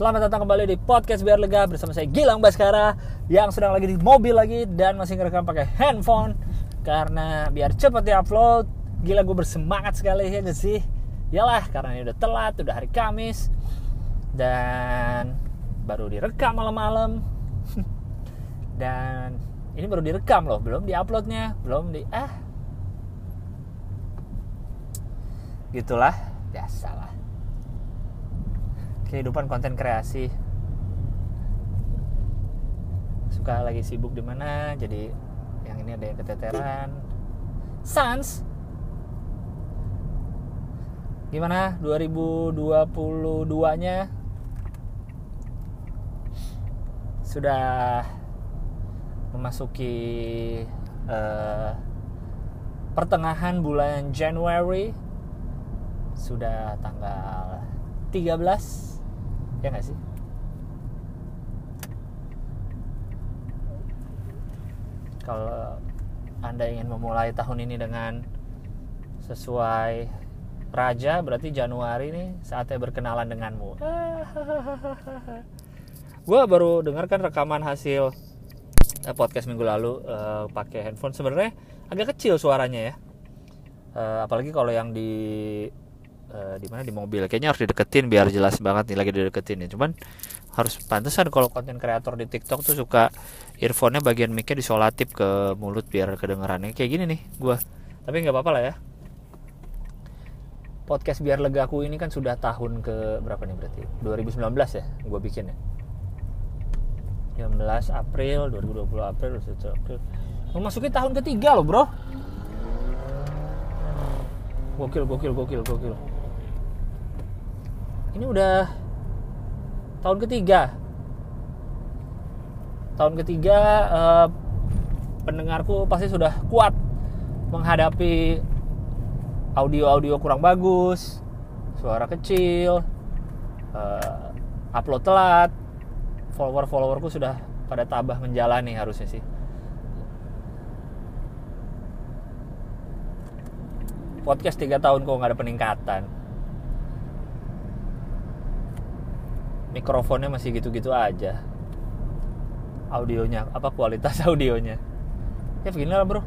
Selamat datang kembali di podcast biar lega bersama saya Gilang Baskara yang sedang lagi di mobil lagi dan masih ngerekam pakai handphone karena biar cepet di upload. Gila gue bersemangat sekali ya gak sih? Yalah karena ini udah telat, udah hari Kamis dan baru direkam malam-malam dan ini baru direkam loh, belum diuploadnya, belum di ah gitulah biasalah kehidupan konten kreasi. Suka lagi sibuk di mana jadi yang ini ada yang keteteran. Sans. Gimana 2022 nya sudah memasuki uh, pertengahan bulan Januari. Sudah tanggal 13 ya nggak sih? Kalau anda ingin memulai tahun ini dengan sesuai raja berarti Januari ini saatnya berkenalan denganmu. Gue baru dengarkan rekaman hasil eh, podcast minggu lalu uh, pakai handphone. Sebenarnya agak kecil suaranya ya. Uh, apalagi kalau yang di uh, di mana? Di mobil. Kayaknya harus dideketin biar jelas banget nih lagi dideketin ya. Cuman harus pantesan kalau konten kreator di TikTok tuh suka earphone-nya bagian mic-nya disolatip ke mulut biar kedengerannya. Kayak gini nih gua. Tapi nggak apa-apa lah ya. Podcast biar legaku ini kan sudah tahun ke berapa nih berarti? 2019 ya gue bikin ya? 19 April 2020 April 21 April. Memasuki tahun ketiga loh bro. Gokil gokil gokil gokil ini udah tahun ketiga. Tahun ketiga eh, pendengarku pasti sudah kuat menghadapi audio-audio kurang bagus suara kecil eh, upload telat. Follower-followerku sudah pada tabah menjalani harusnya sih. Podcast 3 tahun kok nggak ada peningkatan mikrofonnya masih gitu-gitu aja. Audionya apa kualitas audionya? Ya begini lah bro.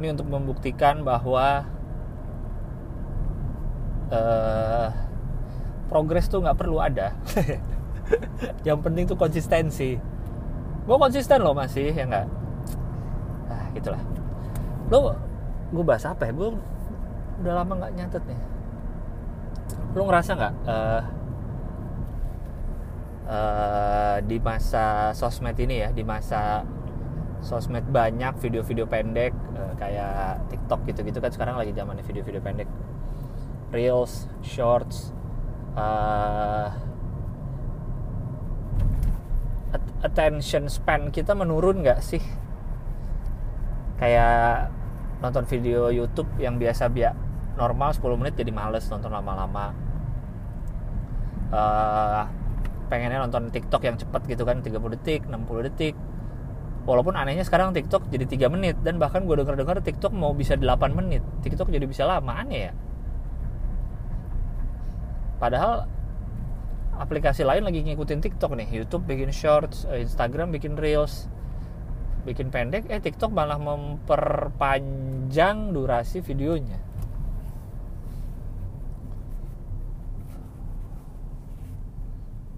Ini untuk membuktikan bahwa uh, progres tuh nggak perlu ada. Yang penting tuh konsistensi. Gue konsisten loh masih ya nggak? Ah gitulah. Lo gue bahas apa ya? Gue udah lama nggak nyatet nih lo ngerasa nggak uh, uh, di masa sosmed ini ya di masa sosmed banyak video-video pendek uh, kayak TikTok gitu-gitu kan sekarang lagi zamannya video-video pendek. Reels shorts uh, attention span kita menurun nggak sih? Kayak nonton video YouTube yang biasa biak normal 10 menit jadi males nonton lama-lama. Uh, pengennya nonton TikTok yang cepat gitu kan 30 detik 60 detik. Walaupun anehnya sekarang TikTok jadi 3 menit dan bahkan gue dengar-dengar TikTok mau bisa 8 menit. TikTok jadi bisa lama aneh ya. Padahal aplikasi lain lagi ngikutin TikTok nih. YouTube bikin shorts Instagram bikin reels bikin pendek. Eh TikTok malah memperpanjang durasi videonya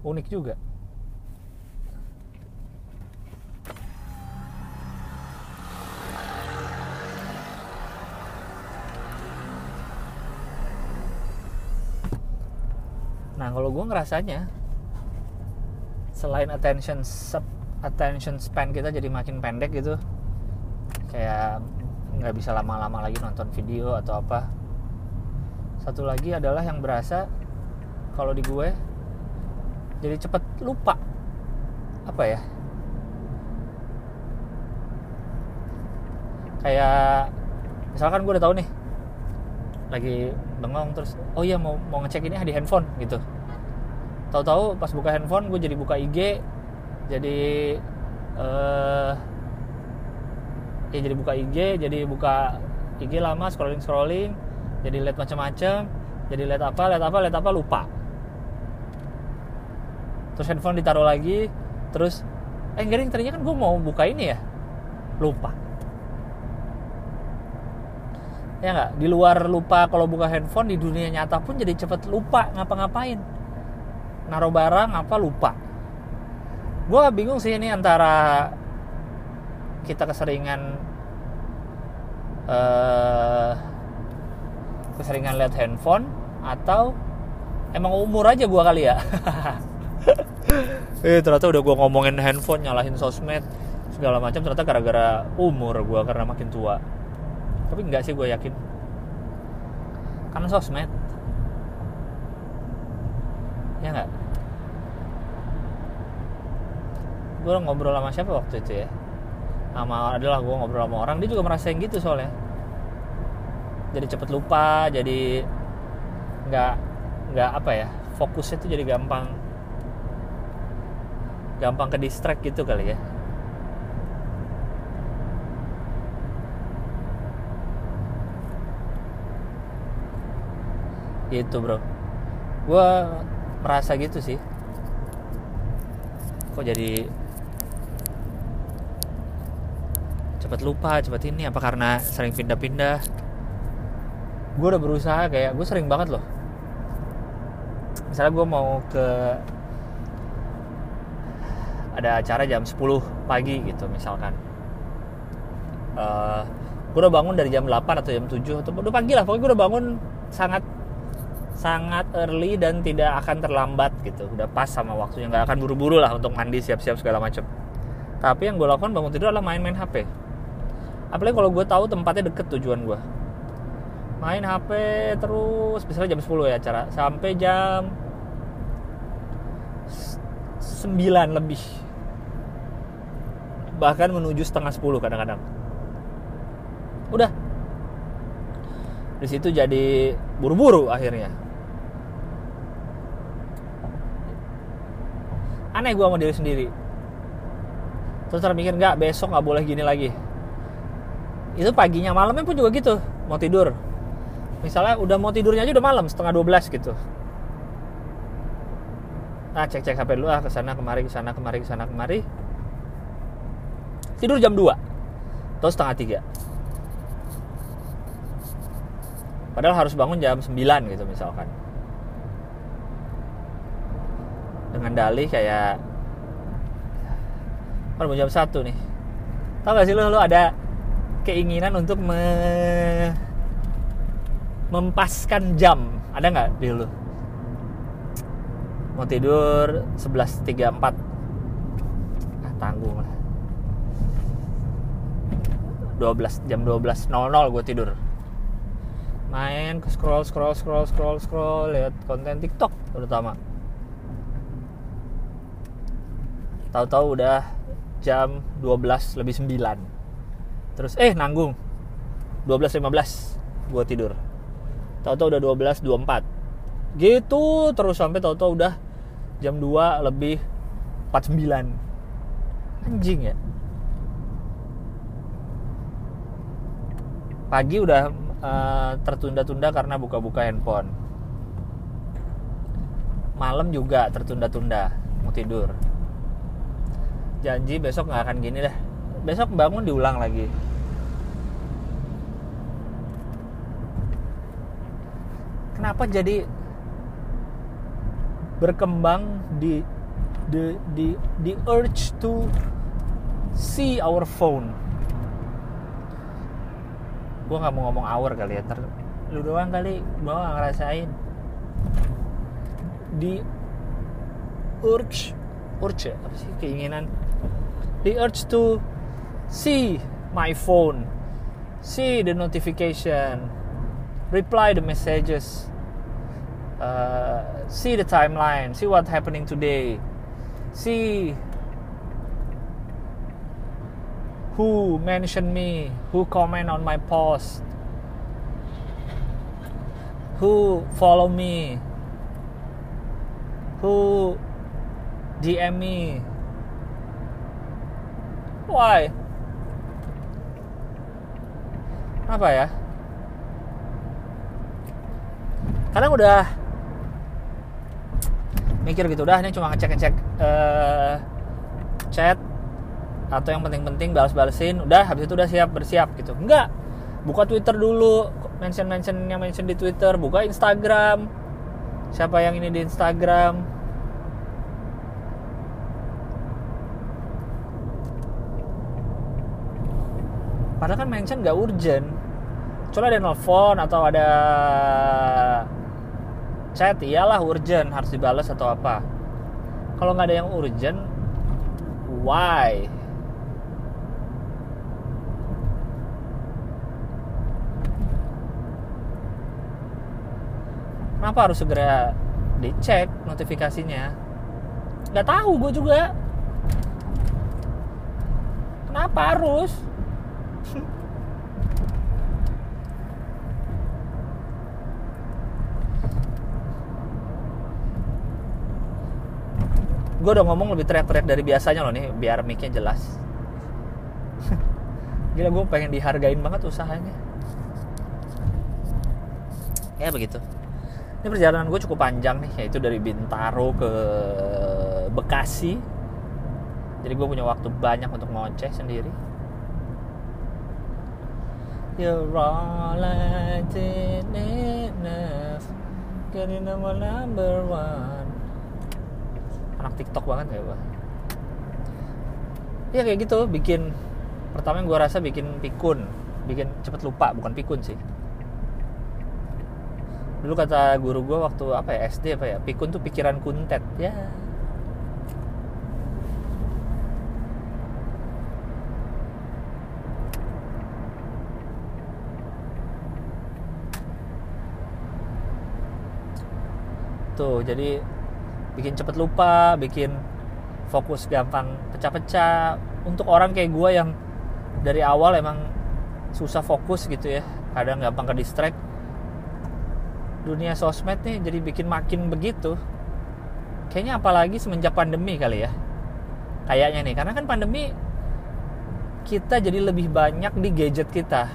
unik juga. Nah kalau gue ngerasanya selain attention attention span kita jadi makin pendek gitu kayak nggak bisa lama-lama lagi nonton video atau apa. Satu lagi adalah yang berasa kalau di gue jadi cepet lupa. Apa ya? Kayak misalkan gue udah tahu nih lagi bengong terus oh iya mau mau ngecek ini di handphone gitu. Tahu-tahu pas buka handphone gue jadi buka IG jadi uh, ya jadi buka IG jadi buka IG lama scrolling scrolling jadi lihat macam-macam jadi lihat apa lihat apa lihat apa lupa terus handphone ditaruh lagi terus eh enggak ding, tadinya kan gue mau buka ini ya? Lupa. Ya nggak? Di luar lupa kalau buka handphone di dunia nyata pun jadi cepet lupa ngapa-ngapain. Naruh barang apa lupa. Gue bingung sih ini antara kita keseringan eh keseringan lihat handphone atau emang umur aja gue kali ya eh ternyata udah gue ngomongin handphone nyalahin sosmed segala macam ternyata gara-gara umur gue karena makin tua. Tapi enggak sih gue yakin. Karena sosmed. Ya enggak? Gue ngobrol sama siapa waktu itu ya? Sama adalah gue ngobrol sama orang dia juga merasain gitu soalnya. Jadi cepet lupa jadi nggak nggak apa ya fokusnya tuh jadi gampang gampang ke distract gitu kali ya. Gitu bro. Gue merasa gitu sih. Kok jadi cepet lupa cepet ini apa karena sering pindah-pindah? Gue udah berusaha kayak gue sering banget loh. Misalnya gue mau ke ada acara jam 10 pagi gitu misalkan. Uh, gue udah bangun dari jam 8 atau jam 7 atau udah pagi lah pokoknya gue udah bangun sangat sangat early dan tidak akan terlambat gitu. Udah pas sama waktunya nggak akan buru-buru lah untuk mandi siap-siap segala macam tapi yang gue lakukan bangun tidur adalah main-main HP apalagi kalau gue tahu tempatnya deket tujuan gue main HP terus misalnya jam 10 ya acara sampai jam 9 lebih bahkan menuju setengah 10 kadang-kadang. Udah. Di situ jadi buru-buru akhirnya. Aneh gue sama diri sendiri. Terus terpikir nggak besok nggak boleh gini lagi. Itu paginya malamnya pun juga gitu mau tidur. Misalnya udah mau tidurnya aja udah malam setengah 12 gitu. Nah cek cek HP dulu ah ke sana kemari ke sana kemari ke sana kemari tidur jam 2 atau setengah 3 padahal harus bangun jam 9 gitu misalkan. Dengan dalih kayak kan jam satu nih. Tau gak sih lo lo ada keinginan untuk me mempaskan jam? Ada nggak di lo mau tidur 11.34 ah, tanggung lah 12 jam 12.00 gue tidur. Main scroll scroll scroll scroll scroll lihat konten TikTok terutama. Tahu-tahu udah jam 12 lebih 9 terus eh nanggung. 12.15 gue tidur. Tahu-tahu udah 12.24 gitu terus sampai tahu-tahu udah jam 2 lebih 49 anjing ya pagi udah uh, tertunda-tunda karena buka-buka handphone. Malam juga tertunda-tunda mau tidur. Janji besok nggak akan gini deh. Besok bangun diulang lagi. Kenapa jadi berkembang di the the the urge to see our phone gue nggak mau ngomong hour kali ya ter lu doang kali gue gak ngerasain. Di urge urge apa sih keinginan? The urge to see my phone see the notification reply the messages uh, see the timeline see what's happening today see who mentioned me? Who comment on my post? Who follow me? Who DM me? Why? Kadang udah mikir gitu udah ini cuma ngecek-ngecek uh, chat atau yang penting-penting balas-balesin udah habis itu udah siap bersiap gitu. Enggak. Buka Twitter dulu mention mention yang mention di Twitter buka Instagram. Siapa yang ini di Instagram? Padahal kan mention gak urgent. Kecuali ada nelfon atau ada chat iyalah urgent harus dibalas atau apa. Kalau nggak ada yang urgent why kenapa harus segera dicek notifikasinya? Nggak tahu gue juga. Kenapa harus? Gue udah ngomong lebih teriak-teriak dari biasanya loh nih biar mic-nya jelas. Gila gue pengen dihargain banget usahanya. Ya begitu ini perjalanan gue cukup panjang nih yaitu dari Bintaro ke Bekasi. Jadi gue punya waktu banyak untuk ngoceh sendiri. You're all I enough Getting number one. Anak TikTok banget ya gue ya kayak gitu bikin pertama yang gue rasa bikin pikun. Bikin cepet lupa bukan pikun sih dulu kata guru gue waktu apa ya SD apa ya pikun tuh pikiran kuntet. Ya. Tuh jadi bikin cepet lupa bikin fokus gampang pecah-pecah. Untuk orang kayak gue yang dari awal emang susah fokus gitu ya kadang gampang ke distract dunia sosmed nih jadi bikin makin begitu. Kayaknya apalagi semenjak pandemi kali ya. Kayaknya nih karena kan pandemi kita jadi lebih banyak di gadget kita.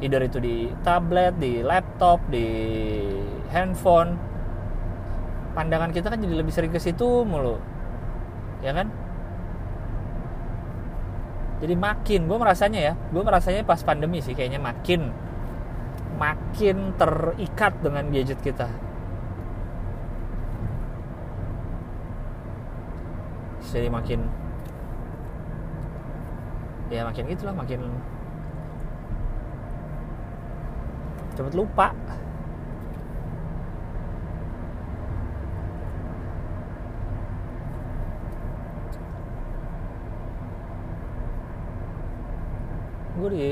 Either itu di tablet di laptop di handphone. Pandangan kita kan jadi lebih sering ke situ mulu. Ya kan? Jadi makin gue merasanya ya gue merasanya pas pandemi sih kayaknya makin makin terikat dengan gadget kita. Jadi makin ya makin gitulah makin cepet lupa. Gue di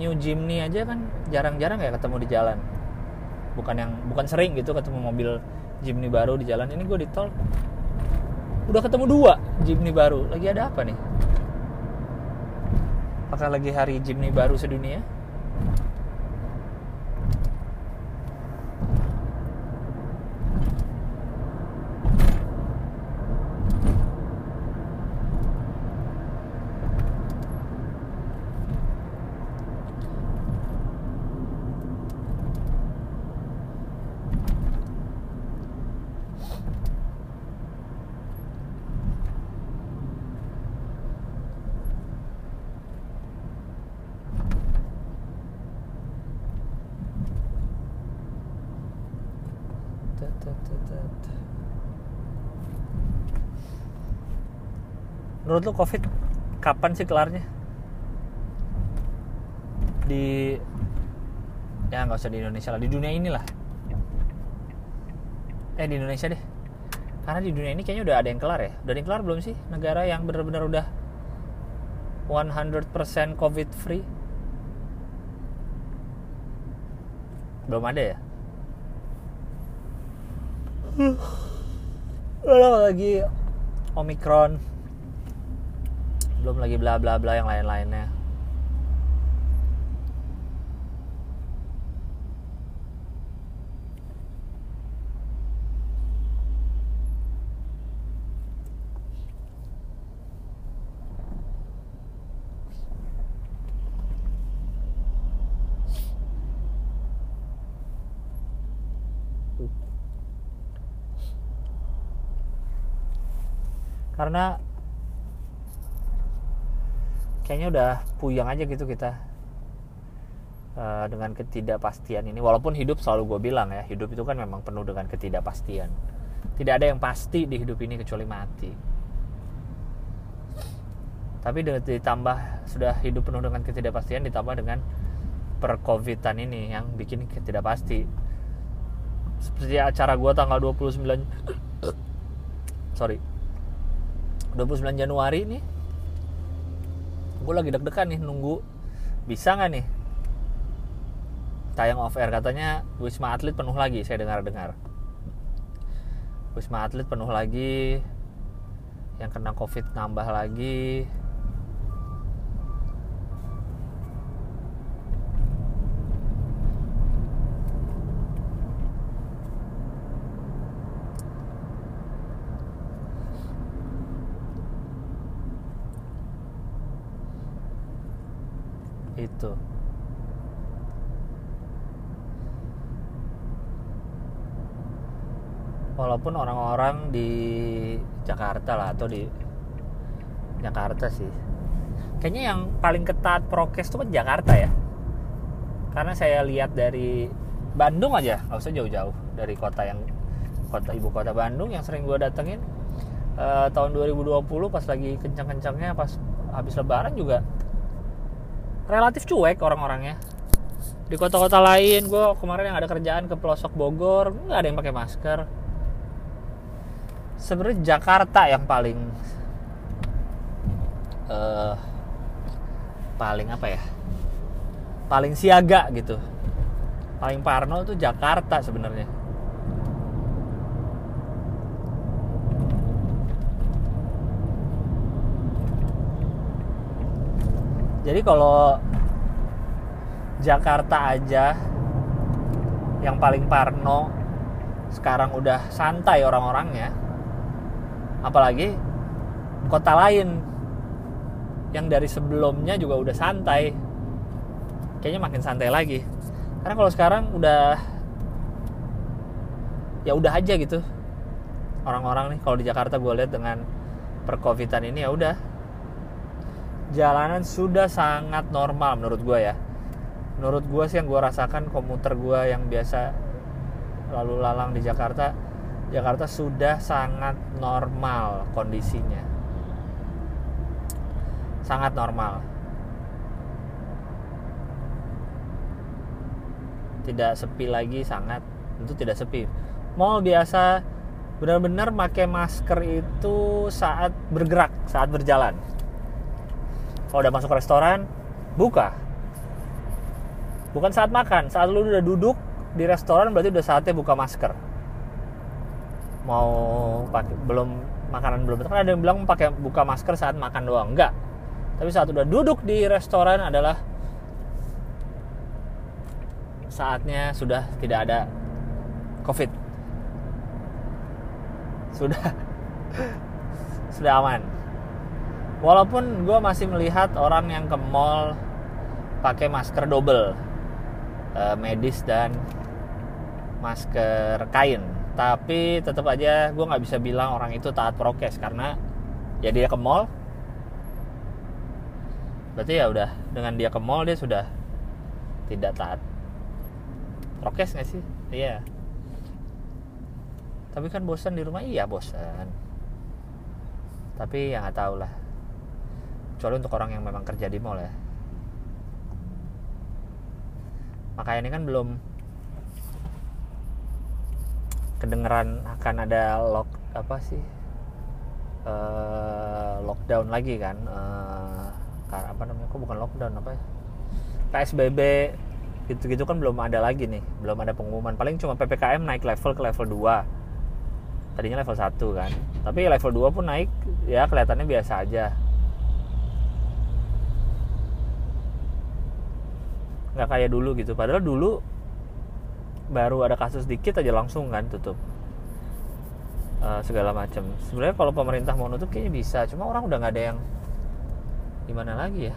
New Jimny aja kan jarang-jarang ya ketemu di jalan. Bukan yang bukan sering gitu ketemu mobil Jimny baru di jalan. Ini gue di tol udah ketemu dua Jimny baru. Lagi ada apa nih? Apakah lagi hari Jimny baru sedunia menurut lu covid kapan sih kelarnya? Di ya nggak usah di Indonesia lah di dunia inilah. Eh di Indonesia deh. Karena di dunia ini kayaknya udah ada yang kelar ya. Udah ada yang kelar belum sih negara yang benar-benar udah 100% covid free? Belum ada ya? Lagi Omicron belum lagi bla bla bla yang lain-lainnya. Karena kayaknya udah puyang aja gitu kita uh, dengan ketidakpastian ini. Walaupun hidup selalu gue bilang ya hidup itu kan memang penuh dengan ketidakpastian. Tidak ada yang pasti di hidup ini kecuali mati. Tapi ditambah sudah hidup penuh dengan ketidakpastian ditambah dengan percovidan ini yang bikin ketidakpasti. Seperti acara gue tanggal 29 sorry. 29 Januari nih gue lagi deg-degan nih nunggu. Bisa nggak nih? Tayang off air katanya Wisma Atlet penuh lagi saya dengar-dengar. Wisma Atlet penuh lagi yang kena covid nambah lagi itu walaupun orang-orang di Jakarta lah atau di Jakarta sih. Kayaknya yang paling ketat prokes itu kan Jakarta ya. Karena saya lihat dari Bandung aja nggak usah jauh-jauh dari kota yang kota ibu kota Bandung yang sering gue datengin. Uh, tahun 2020 pas lagi kencang-kencangnya pas habis lebaran juga relatif cuek orang-orangnya. Di kota-kota lain gue kemarin yang ada kerjaan ke pelosok Bogor nggak ada yang pakai masker sebenarnya Jakarta yang paling uh, paling apa ya? Paling siaga gitu. Paling parno tuh Jakarta sebenarnya. Jadi kalau Jakarta aja yang paling parno sekarang udah santai orang-orangnya apalagi kota lain yang dari sebelumnya juga udah santai. Kayaknya makin santai lagi. Karena kalau sekarang udah ya udah aja gitu. Orang-orang nih kalau di Jakarta gue lihat dengan percovidan ini ya udah. Jalanan sudah sangat normal menurut gue ya. Menurut gue sih yang gue rasakan komuter gue yang biasa lalu lalang di Jakarta Jakarta sudah sangat normal kondisinya. Sangat normal. Tidak sepi lagi sangat. Itu tidak sepi. Mall biasa benar-benar pakai masker itu saat bergerak saat berjalan. Kalau udah masuk restoran buka. Bukan saat makan saat lu udah duduk di restoran berarti udah saatnya buka masker mau pakai belum makanan belum. Kan ada yang bilang pakai buka masker saat makan doang. Enggak. Tapi saat udah duduk di restoran adalah saatnya sudah tidak ada covid. Sudah. Sudah aman. Walaupun gue masih melihat orang yang ke mall pakai masker double uh, medis dan masker kain tapi tetap aja gue nggak bisa bilang orang itu taat prokes karena ya dia ke mall. Berarti ya udah dengan dia ke mall dia sudah tidak taat prokes nggak sih? Iya. Tapi kan bosan di rumah? Iya bosan tapi ya nggak tahu lah. Kecuali untuk orang yang memang kerja di mall ya. Makanya ini kan belum kedengeran akan ada lock apa sih? Uh, lockdown lagi kan? Uh, apa namanya? Kok bukan lockdown apa ya? PSBB gitu-gitu kan belum ada lagi nih. Belum ada pengumuman. Paling cuma PPKM naik level ke level 2 tadinya level 1 kan. Tapi level 2 pun naik ya kelihatannya biasa aja. Nggak kayak dulu gitu. Padahal dulu baru ada kasus dikit aja langsung kan tutup. Uh, segala macam sebenarnya kalau pemerintah mau nutup kayaknya bisa. Cuma orang udah nggak ada yang gimana lagi ya?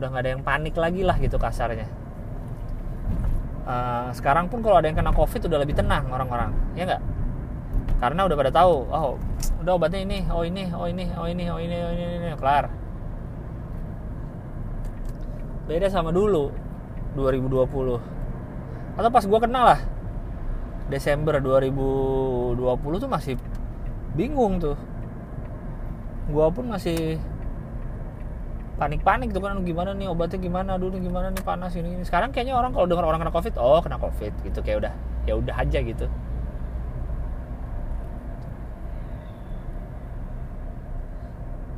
Udah nggak ada yang panik lagi lah gitu kasarnya. Uh, sekarang pun kalau ada yang kena covid udah lebih tenang orang-orang. Ya nggak? Karena udah pada tahu oh udah obatnya ini oh ini oh ini oh ini oh ini oh ini, oh ini, ini. kelar. Beda sama dulu 2020 atau pas gue kenal lah. Desember 2020 tuh masih bingung tuh. Gue pun masih panik-panik tuh kan gimana nih obatnya gimana? Dulu gimana nih panas ini, ini. sekarang kayaknya orang kalau dengar orang kena covid oh kena covid gitu kayak udah ya udah aja gitu.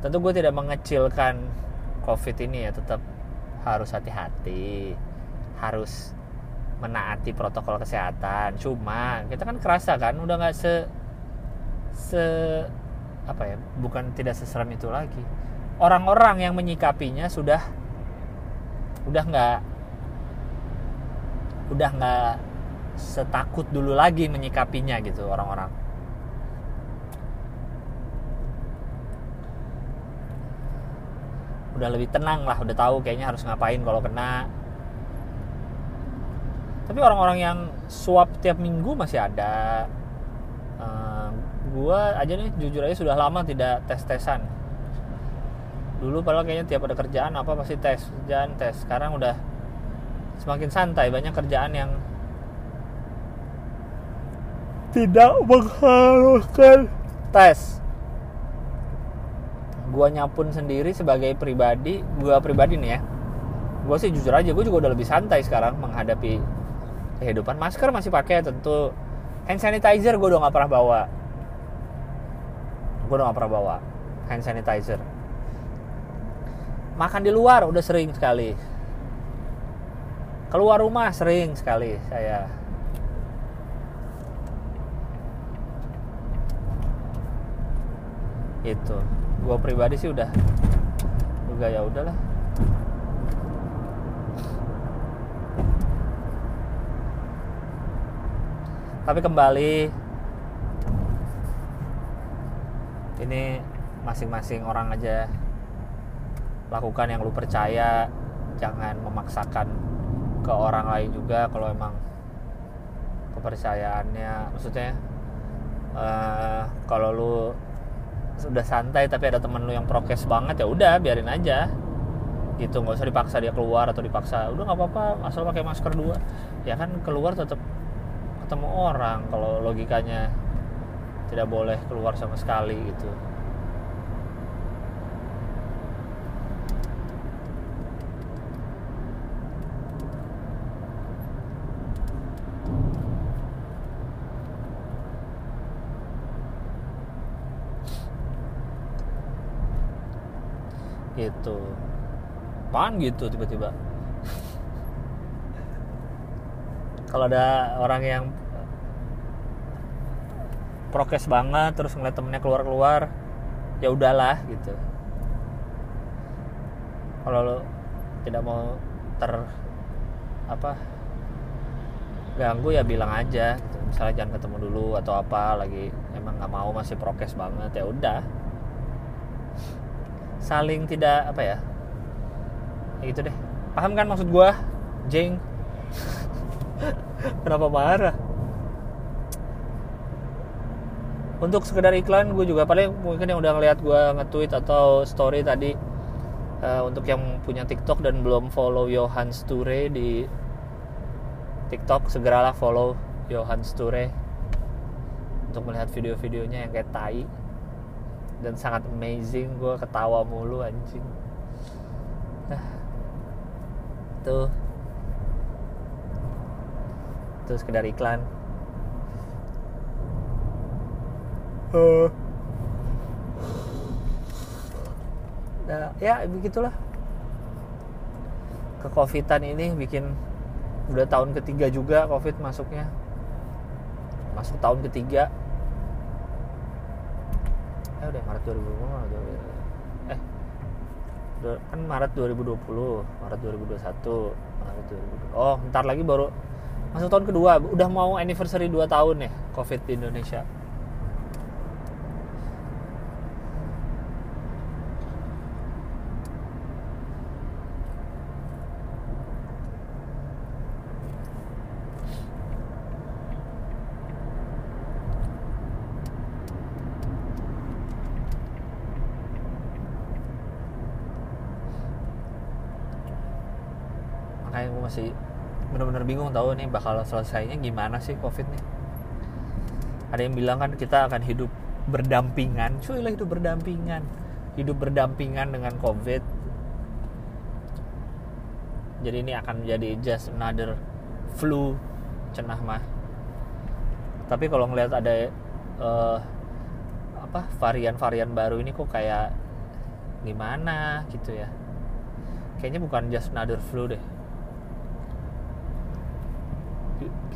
Tentu gue tidak mengecilkan covid ini ya tetap harus hati-hati harus menaati protokol kesehatan. Cuma kita kan kerasa kan udah nggak se se apa ya bukan tidak seseram itu lagi. Orang-orang yang menyikapinya sudah udah nggak udah nggak setakut dulu lagi menyikapinya gitu orang-orang. Udah lebih tenang lah udah tahu kayaknya harus ngapain kalau kena tapi orang-orang yang swab tiap minggu masih ada. Uh, gua aja nih jujur aja sudah lama tidak tes tesan dulu padahal kayaknya tiap ada kerjaan apa pasti tes kerjaan tes. Sekarang udah semakin santai banyak kerjaan yang tidak mengharuskan tes. Gue nyapun sendiri sebagai pribadi gue pribadi nih ya. Gue sih jujur aja gue juga udah lebih santai sekarang menghadapi kehidupan. Masker masih pakai tentu. Hand sanitizer gue udah nggak pernah bawa. Gue udah nggak pernah bawa hand sanitizer. Makan di luar udah sering sekali. Keluar rumah sering sekali saya. Itu gue pribadi sih udah juga ya udahlah tapi kembali ini masing-masing orang aja lakukan yang lu percaya. Jangan memaksakan ke orang lain juga kalau emang kepercayaannya. Maksudnya uh, kalau lu sudah santai tapi ada temen lu yang prokes banget ya udah biarin aja. Gitu nggak usah dipaksa dia keluar atau dipaksa. Udah nggak apa-apa asal pakai masker dua. Ya kan keluar tetap ketemu orang kalau logikanya tidak boleh keluar sama sekali gitu. Gitu. Pan gitu tiba-tiba kalau ada orang yang prokes banget terus ngeliat temennya keluar-keluar ya udahlah gitu. Kalau lo tidak mau ter apa ganggu ya bilang aja gitu. misalnya jangan ketemu dulu atau apa lagi emang nggak mau masih prokes banget ya udah. Saling tidak apa ya ya gitu deh. Paham kan maksud gue jeng kenapa marah? Untuk sekedar iklan gue juga paling mungkin yang udah ngeliat gue nge-tweet atau story tadi uh, untuk yang punya TikTok dan belum follow Johan Sture di TikTok segeralah follow Johan Sture untuk melihat video-videonya yang kayak tai. Dan sangat amazing gue ketawa mulu anjing. Tuh tuh sekedar iklan. Uh. nah, ya begitulah. Ke covidan ini bikin udah tahun ketiga juga covid masuknya. Masuk tahun ketiga. Eh udah Maret 2020 eh kan Maret 2020 Maret 2021 Maret 2020 oh ntar lagi baru masuk tahun kedua udah mau anniversary 2 tahun ya covid di Indonesia makanya gue masih bener-bener bingung tahu nih bakal selesainya gimana sih covid nih. Ada yang bilang kan kita akan hidup berdampingan. Cuy lah hidup berdampingan. Hidup berdampingan dengan covid. Jadi ini akan menjadi just another flu cenah mah. Tapi kalau ngelihat ada uh, apa varian-varian baru ini kok kayak gimana gitu ya. Kayaknya bukan just another flu deh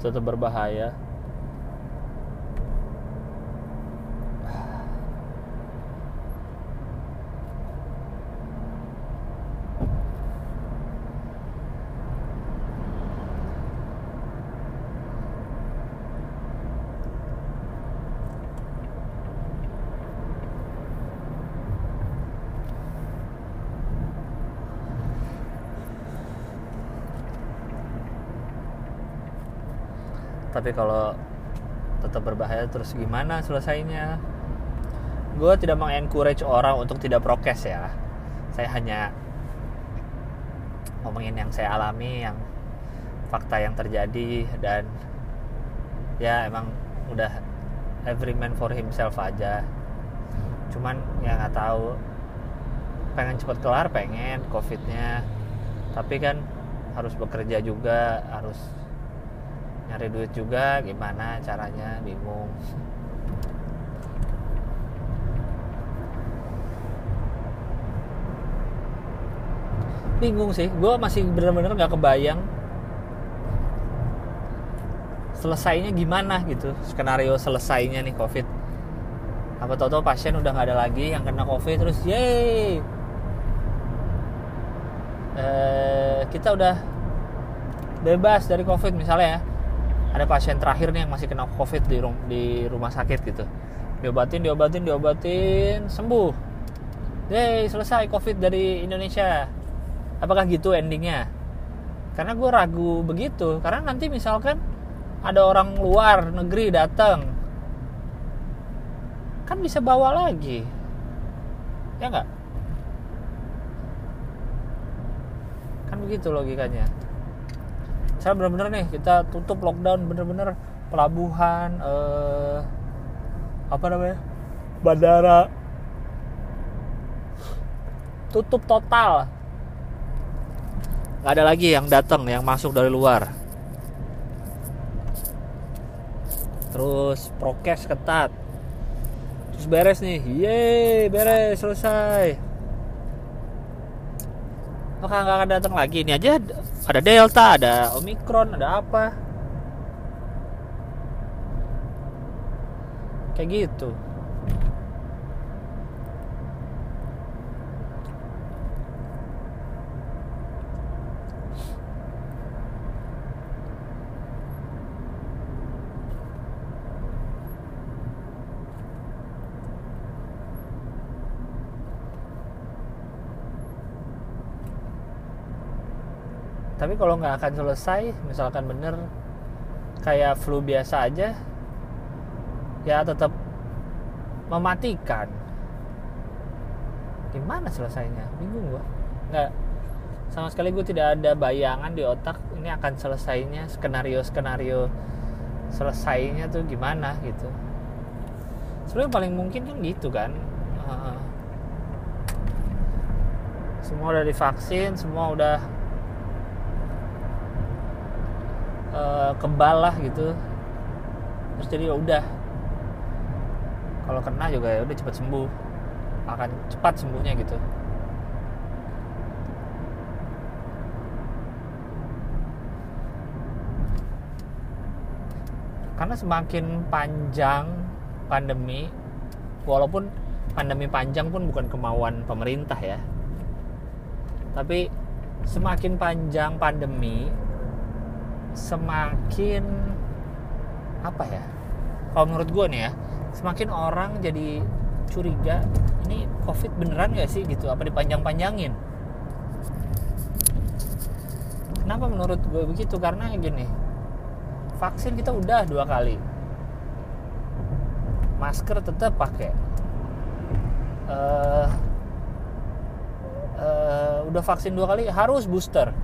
tetap berbahaya tapi kalau tetap berbahaya terus gimana selesainya? Gue tidak mengencourage orang untuk tidak prokes ya. Saya hanya ngomongin yang saya alami yang fakta yang terjadi dan ya emang udah every man for himself aja. Cuman ya nggak tahu. Pengen cepet kelar pengen covidnya. Tapi kan harus bekerja juga harus nyari duit juga gimana caranya? Bingung. Bingung sih. Gue masih bener-bener nggak kebayang selesainya gimana gitu. Skenario selesainya nih covid. Apa tau-tau pasien udah nggak ada lagi yang kena covid terus yeay! Eh, kita udah bebas dari covid misalnya ya ada pasien terakhir nih yang masih kena covid di, rum di rumah sakit gitu. Diobatin diobatin diobatin sembuh. Yeay selesai covid dari Indonesia. Apakah gitu endingnya? Karena gue ragu begitu. Karena nanti misalkan ada orang luar negeri datang kan bisa bawa lagi. Ya nggak? Kan begitu logikanya saya benar-benar nih kita tutup lockdown bener-bener pelabuhan eh, apa namanya bandara. Tutup total. Nggak ada lagi yang datang yang masuk dari luar. Terus prokes ketat. Terus beres nih. Yeay beres selesai. Apakah nggak akan datang lagi? Ini aja ada delta ada omikron ada apa? Kayak gitu tapi kalau nggak akan selesai misalkan bener kayak flu biasa aja ya tetap mematikan. Gimana selesainya? Bingung gua. Nggak sama sekali gue tidak ada bayangan di otak ini akan selesainya skenario skenario selesainya tuh gimana gitu. Sebenarnya paling mungkin kan gitu kan. Semua udah divaksin semua udah uh, kebal lah gitu. Terus jadi ya udah. Kalau kena juga ya udah cepat sembuh. Akan cepat sembuhnya gitu. Karena semakin panjang pandemi walaupun pandemi panjang pun bukan kemauan pemerintah ya. Tapi semakin panjang pandemi semakin apa ya kalau menurut gue nih ya semakin orang jadi curiga ini covid beneran gak sih gitu? Apa dipanjang-panjangin? Kenapa menurut gue begitu? Karena gini vaksin kita udah dua kali. Masker tetap pakai. Uh, uh, udah vaksin dua kali harus booster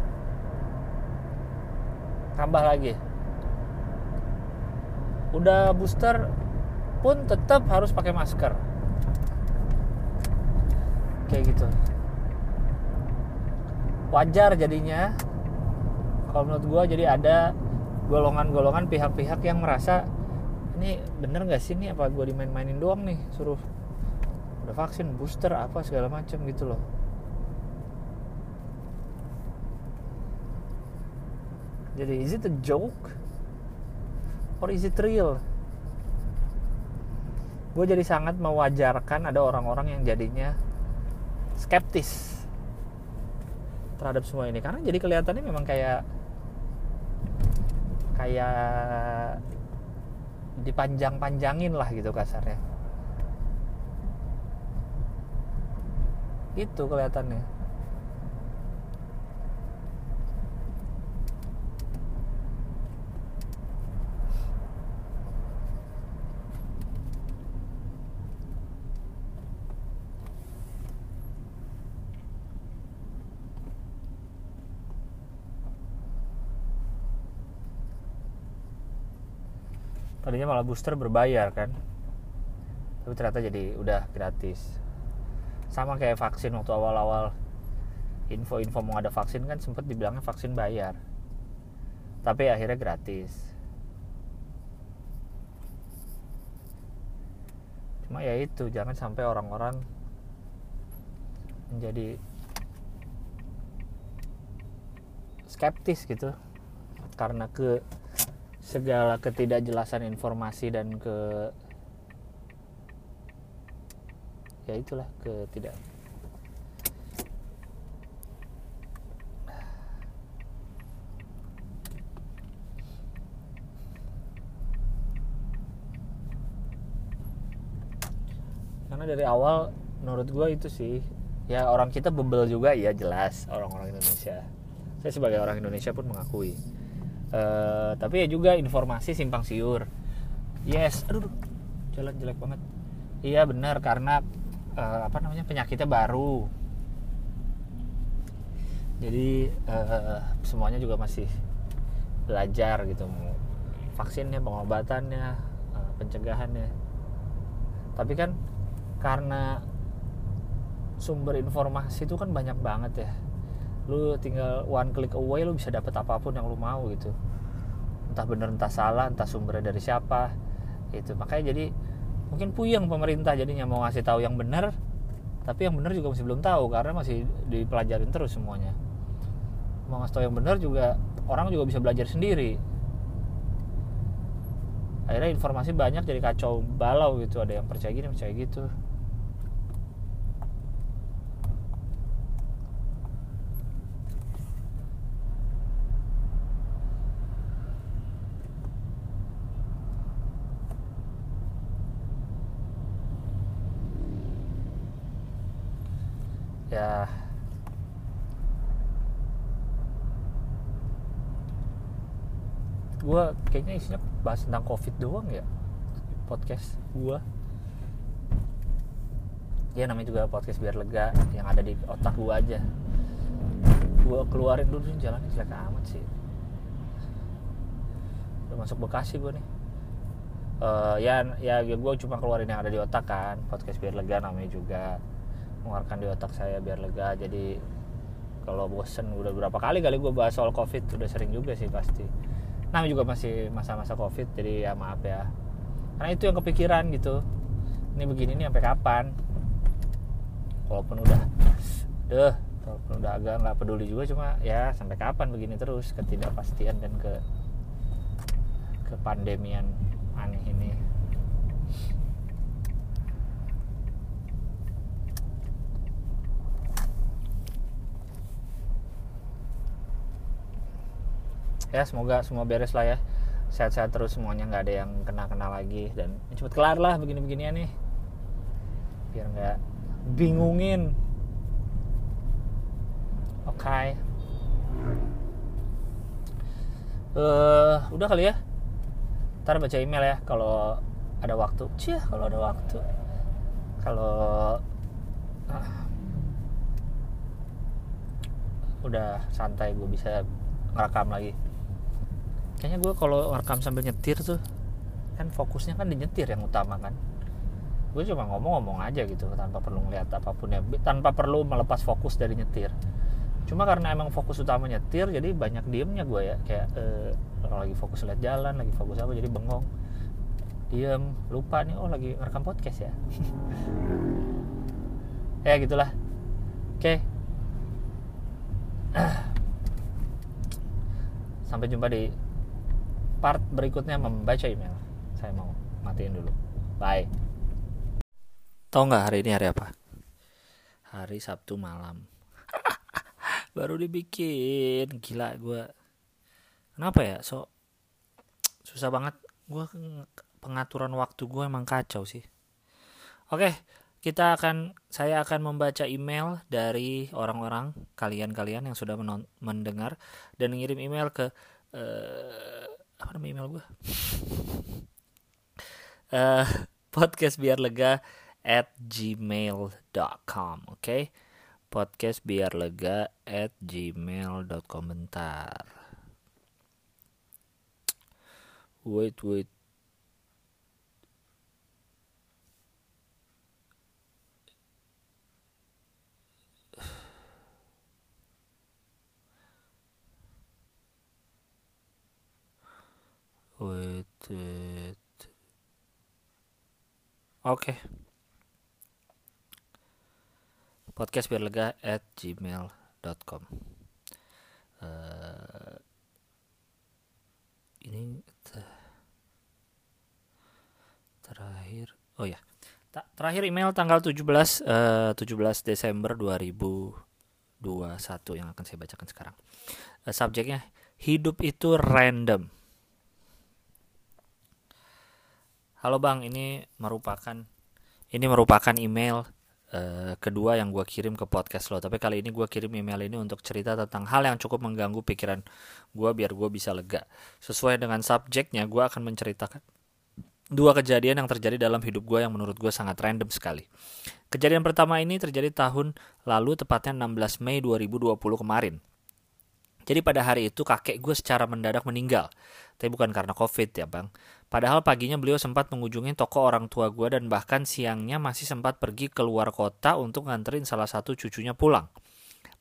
tambah lagi. Udah booster pun tetap harus pakai masker. Kayak gitu. Wajar jadinya. Kalau menurut gue jadi ada golongan-golongan pihak-pihak yang merasa ini bener nggak sih? Ini apa gue dimain-mainin doang nih? Suruh udah vaksin booster apa segala macam gitu loh jadi is it a joke? Or is it real? Gue jadi sangat mewajarkan ada orang-orang yang jadinya skeptis terhadap semua ini. Karena jadi kelihatannya memang kayak kayak dipanjang-panjangin lah gitu kasarnya. Itu kelihatannya tadinya malah booster berbayar kan? Tapi ternyata jadi udah gratis. Sama kayak vaksin waktu awal-awal info-info mau ada vaksin kan sempat dibilangnya vaksin bayar. Tapi akhirnya gratis. Cuma ya itu jangan sampai orang-orang menjadi skeptis gitu. Karena ke segala ketidakjelasan informasi dan ke ya itulah ketidak karena dari awal menurut gue itu sih ya orang kita bebel juga ya jelas orang-orang Indonesia. Saya sebagai orang Indonesia pun mengakui Uh, tapi ya juga informasi simpang siur. Yes. Aduh jalan jelek banget. Iya benar karena uh, apa namanya penyakitnya baru. Jadi uh, semuanya juga masih belajar gitu. Vaksinnya pengobatannya uh, pencegahannya. Tapi kan karena sumber informasi itu kan banyak banget ya lu tinggal one click away lu bisa dapat apa pun yang lu mau gitu. Entah bener entah salah entah sumbernya dari siapa itu makanya jadi mungkin puyeng pemerintah jadinya mau ngasih tahu yang benar tapi yang benar juga masih belum tahu karena masih dipelajarin terus semuanya. Mau ngasih tahu yang benar juga orang juga bisa belajar sendiri. Akhirnya informasi banyak jadi kacau balau gitu ada yang percaya gini percaya gitu ya. Gue kayaknya isinya bahas tentang covid doang ya podcast gue ya namanya juga podcast biar lega yang ada di otak gue aja. Gue keluarin dulu sih jalan jelek amat sih. Udah masuk Bekasi gue nih. Uh, ya ya gue cuma keluarin yang ada di otak kan podcast biar lega namanya juga mengeluarkan di otak saya biar lega. Jadi kalau bosen udah berapa kali kali gue bahas soal covid udah sering juga sih pasti. Namanya juga masih masa-masa covid jadi ya maaf ya. Karena itu yang kepikiran gitu. Ini begini nih sampai kapan? Walaupun udah deh walaupun udah agak nggak peduli juga cuma ya sampai kapan begini terus ketidakpastian dan ke ke pandemian aneh ini ya semoga semua beres lah ya. Sehat-sehat terus semuanya nggak ada yang kena-kena lagi. Dan cepet kelar lah begini-beginian nih. Biar nggak bingungin. Oke. Okay. uh, udah kali ya? Ntar baca email ya kalau ada waktu. Cia kalau ada waktu. Kalau uh, udah santai gue bisa ngerekam lagi kayaknya gue kalau rekam sambil nyetir tuh kan fokusnya kan di nyetir yang utama kan. Gue cuma ngomong-ngomong aja gitu tanpa perlu ngeliat apa pun ya. Tanpa perlu melepas fokus dari nyetir. Cuma karena emang fokus utama nyetir jadi banyak diemnya gue ya. Kayak eh, lagi fokus lihat jalan lagi fokus apa jadi bengong. Diem lupa nih oh lagi ngerekam podcast ya. Ya gitulah. Oke. Sampai jumpa di part berikutnya membaca email saya mau matiin dulu bye Tahu nggak hari ini hari apa? Hari Sabtu malam. Baru dibikin, gila gue. Kenapa ya? So susah banget. Gue pengaturan waktu gue emang kacau sih. Oke, kita akan saya akan membaca email dari orang-orang kalian-kalian yang sudah mendengar dan ngirim email ke uh, apa nama email gue? uh, podcast biar lega at gmail.com oke okay? podcast biar lega at gmail.com bentar wait wait oke. Okay podcast biar lega at gmail.com uh, eh, ini terakhir oh ya Ta terakhir email tanggal 17 uh, 17 Desember 2021 yang akan saya bacakan sekarang. Uh, subjeknya hidup itu random halo bang ini merupakan ini merupakan email uh, kedua yang gue kirim ke podcast lo tapi kali ini gue kirim email ini untuk cerita tentang hal yang cukup mengganggu pikiran gue biar gue bisa lega sesuai dengan subjeknya gue akan menceritakan dua kejadian yang terjadi dalam hidup gue yang menurut gue sangat random sekali. Kejadian pertama ini terjadi tahun lalu tepatnya 16 Mei 2020 kemarin. Jadi pada hari itu kakek gue secara mendadak meninggal. Tapi bukan karena covid ya bang. Padahal paginya beliau sempat mengunjungi toko orang tua gue dan bahkan siangnya masih sempat pergi ke luar kota untuk nganterin salah satu cucunya pulang.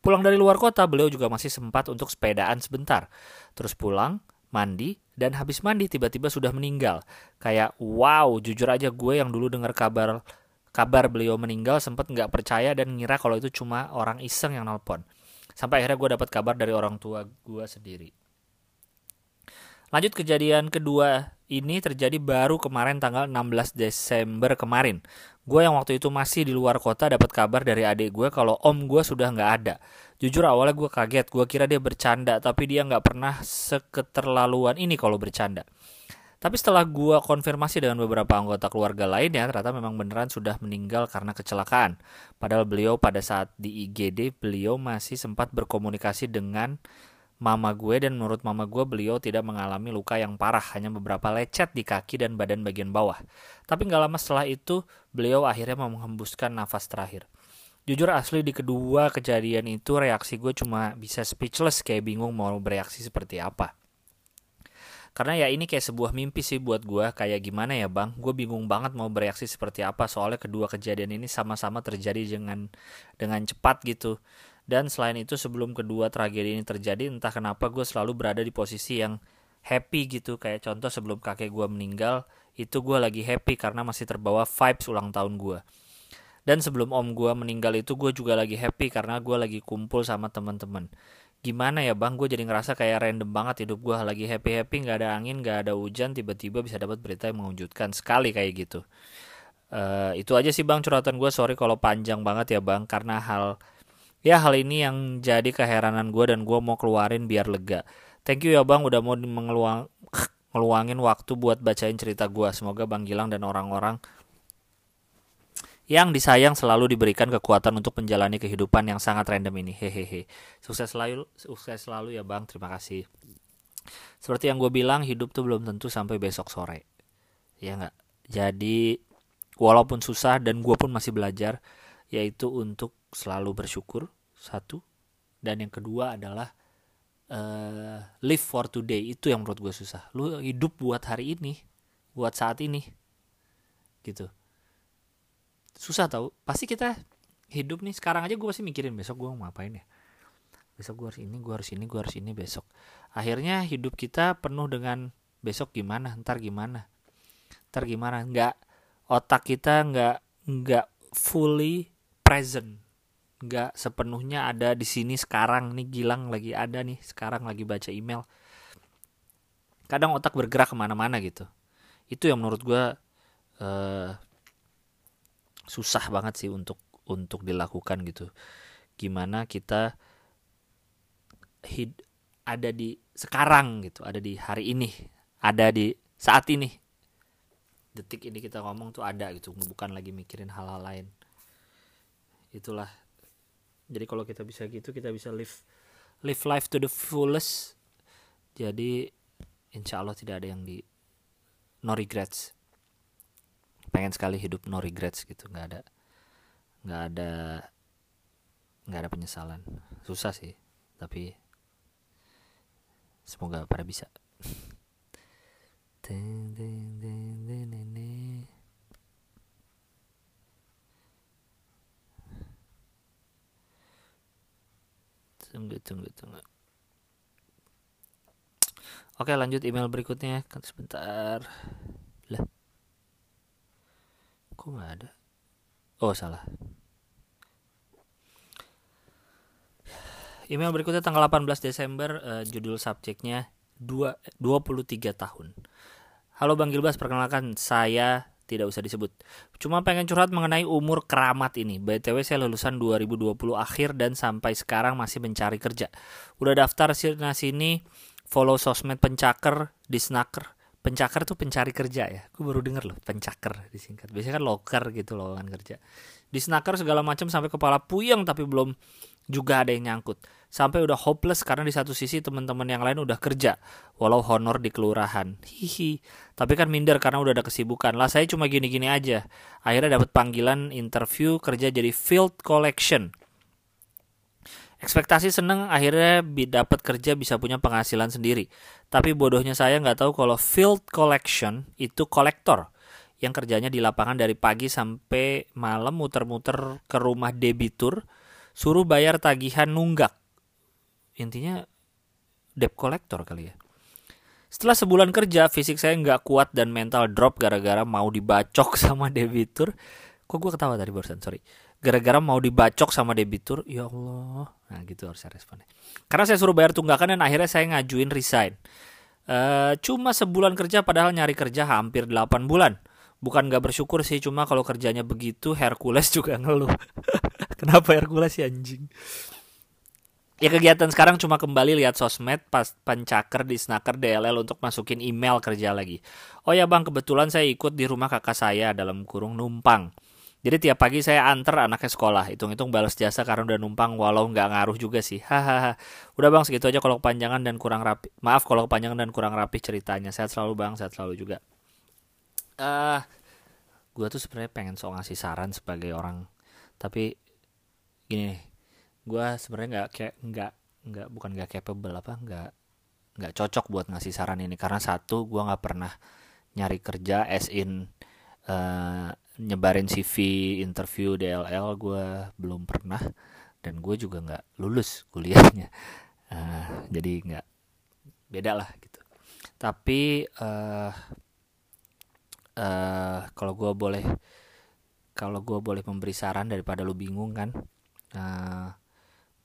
Pulang dari luar kota beliau juga masih sempat untuk sepedaan sebentar. Terus pulang, mandi, dan habis mandi tiba-tiba sudah meninggal. Kayak wow, jujur aja gue yang dulu dengar kabar kabar beliau meninggal sempat nggak percaya dan ngira kalau itu cuma orang iseng yang nelpon. Sampai akhirnya gue dapat kabar dari orang tua gue sendiri. Lanjut kejadian kedua ini terjadi baru kemarin tanggal 16 Desember kemarin. Gue yang waktu itu masih di luar kota dapat kabar dari adik gue kalau om gue sudah nggak ada. Jujur awalnya gue kaget, gue kira dia bercanda, tapi dia nggak pernah seketerlaluan ini kalau bercanda. Tapi setelah gue konfirmasi dengan beberapa anggota keluarga lainnya, ternyata memang beneran sudah meninggal karena kecelakaan. Padahal beliau pada saat di IGD, beliau masih sempat berkomunikasi dengan mama gue dan menurut mama gue beliau tidak mengalami luka yang parah, hanya beberapa lecet di kaki dan badan bagian bawah. Tapi nggak lama setelah itu, beliau akhirnya menghembuskan nafas terakhir. Jujur asli di kedua kejadian itu reaksi gue cuma bisa speechless kayak bingung mau bereaksi seperti apa karena ya ini kayak sebuah mimpi sih buat gue kayak gimana ya bang gue bingung banget mau bereaksi seperti apa soalnya kedua kejadian ini sama-sama terjadi dengan dengan cepat gitu dan selain itu sebelum kedua tragedi ini terjadi entah kenapa gue selalu berada di posisi yang happy gitu. Kayak contoh sebelum kakek gue meninggal itu gue lagi happy karena masih terbawa vibes ulang tahun gue. Dan sebelum om gue meninggal itu gue juga lagi happy karena gue lagi kumpul sama teman-teman. Gimana ya bang? Gue jadi ngerasa kayak random banget hidup gue. Lagi happy happy nggak ada angin nggak ada hujan tiba-tiba bisa dapat berita yang mengejutkan sekali kayak gitu. Uh, itu aja sih bang curhatan gue. Sorry kalau panjang banget ya bang karena hal ya hal ini yang jadi keheranan gue dan gue mau keluarin biar lega thank you ya bang udah mau mengeluang ngeluangin waktu buat bacain cerita gue semoga bang Gilang dan orang-orang yang disayang selalu diberikan kekuatan untuk menjalani kehidupan yang sangat random ini. Hehehe. Sukses selalu, sukses selalu ya bang. Terima kasih. Seperti yang gue bilang, hidup tuh belum tentu sampai besok sore. Ya nggak. Jadi walaupun susah dan gue pun masih belajar, yaitu untuk selalu bersyukur satu, dan yang kedua adalah uh, live for today. Itu yang menurut gue susah. Lu hidup buat hari ini buat saat ini gitu. Susah tau. Pasti kita hidup nih sekarang aja gue pasti mikirin besok gue mau ngapain ya? Besok gue harus ini gue harus ini gue harus ini besok. Akhirnya hidup kita penuh dengan besok gimana? Ntar gimana? Ntar gimana? Nggak otak kita nggak nggak fully present. Nggak sepenuhnya ada di sini sekarang. Nih Gilang lagi ada nih. Sekarang lagi baca email. Kadang otak bergerak ke mana-mana gitu. Itu yang menurut gue uh, susah banget sih untuk untuk dilakukan gitu. Gimana kita hid ada di sekarang gitu ada di hari ini ada di saat ini. Detik ini kita ngomong tuh ada gitu bukan lagi mikirin hal-hal lain itulah. Jadi kalau kita bisa gitu kita bisa live live life to the fullest. Jadi insya Allah tidak ada yang di no regrets. Pengen sekali hidup no regrets gitu. Nggak ada nggak ada nggak ada penyesalan. Susah sih tapi semoga pada bisa. Ding, ding, ding, ding, ding, Tunggu, tunggu, tunggu. Oke lanjut email berikutnya. Kan sebentar. Lah. Kok nggak ada? Oh salah. Email berikutnya tanggal 18 Desember uh, judul subjeknya 2, 23 tahun. Halo Bang Gilbas, perkenalkan saya tidak usah disebut. Cuma pengen curhat mengenai umur keramat ini. BTW saya lulusan 2020 akhir dan sampai sekarang masih mencari kerja. Udah daftar sini sini, follow sosmed pencaker, disnaker. Pencaker tuh pencari kerja ya. Gue baru denger loh, pencaker disingkat. Biasanya kan loker gitu loh kan kerja. Disnaker segala macam sampai kepala puyeng tapi belum juga ada yang nyangkut. Sampai udah hopeless karena di satu sisi teman-teman yang lain udah kerja, walau honor di kelurahan. Hihi. Tapi kan minder karena udah ada kesibukan. Lah saya cuma gini-gini aja. Akhirnya dapat panggilan interview kerja jadi field collection. Ekspektasi seneng akhirnya dapat kerja bisa punya penghasilan sendiri. Tapi bodohnya saya nggak tahu kalau field collection itu kolektor yang kerjanya di lapangan dari pagi sampai malam muter-muter ke rumah debitur suruh bayar tagihan nunggak. Intinya debt collector kali ya. Setelah sebulan kerja, fisik saya nggak kuat dan mental drop gara-gara mau dibacok sama debitur. Kok gue ketawa tadi barusan, sorry. Gara-gara mau dibacok sama debitur, ya Allah. Nah gitu harus saya responnya. Karena saya suruh bayar tunggakan dan akhirnya saya ngajuin resign. Uh, cuma sebulan kerja padahal nyari kerja hampir 8 bulan. Bukan gak bersyukur sih, cuma kalau kerjanya begitu Hercules juga ngeluh. Kenapa Hercules sih anjing? Ya kegiatan sekarang cuma kembali lihat sosmed pas pencaker di snaker DLL untuk masukin email kerja lagi. Oh ya bang, kebetulan saya ikut di rumah kakak saya dalam kurung numpang. Jadi tiap pagi saya antar anaknya sekolah, hitung-hitung balas jasa karena udah numpang walau nggak ngaruh juga sih. Hahaha. Udah bang segitu aja kalau kepanjangan dan kurang rapi. Maaf kalau kepanjangan dan kurang rapi ceritanya. Sehat selalu bang, sehat selalu juga. Eh, uh, gue tuh sebenarnya pengen so ngasih saran sebagai orang, tapi gini gue sebenarnya nggak kayak nggak nggak bukan nggak capable apa nggak nggak cocok buat ngasih saran ini. Karena satu gue nggak pernah nyari kerja as in uh, nyebarin CV interview DLL gue belum pernah. Dan gue juga nggak lulus kuliahnya. Uh, jadi nggak beda lah gitu. Tapi uh, uh, kalau gue boleh kalau gue boleh memberi saran daripada lu bingung kan uh,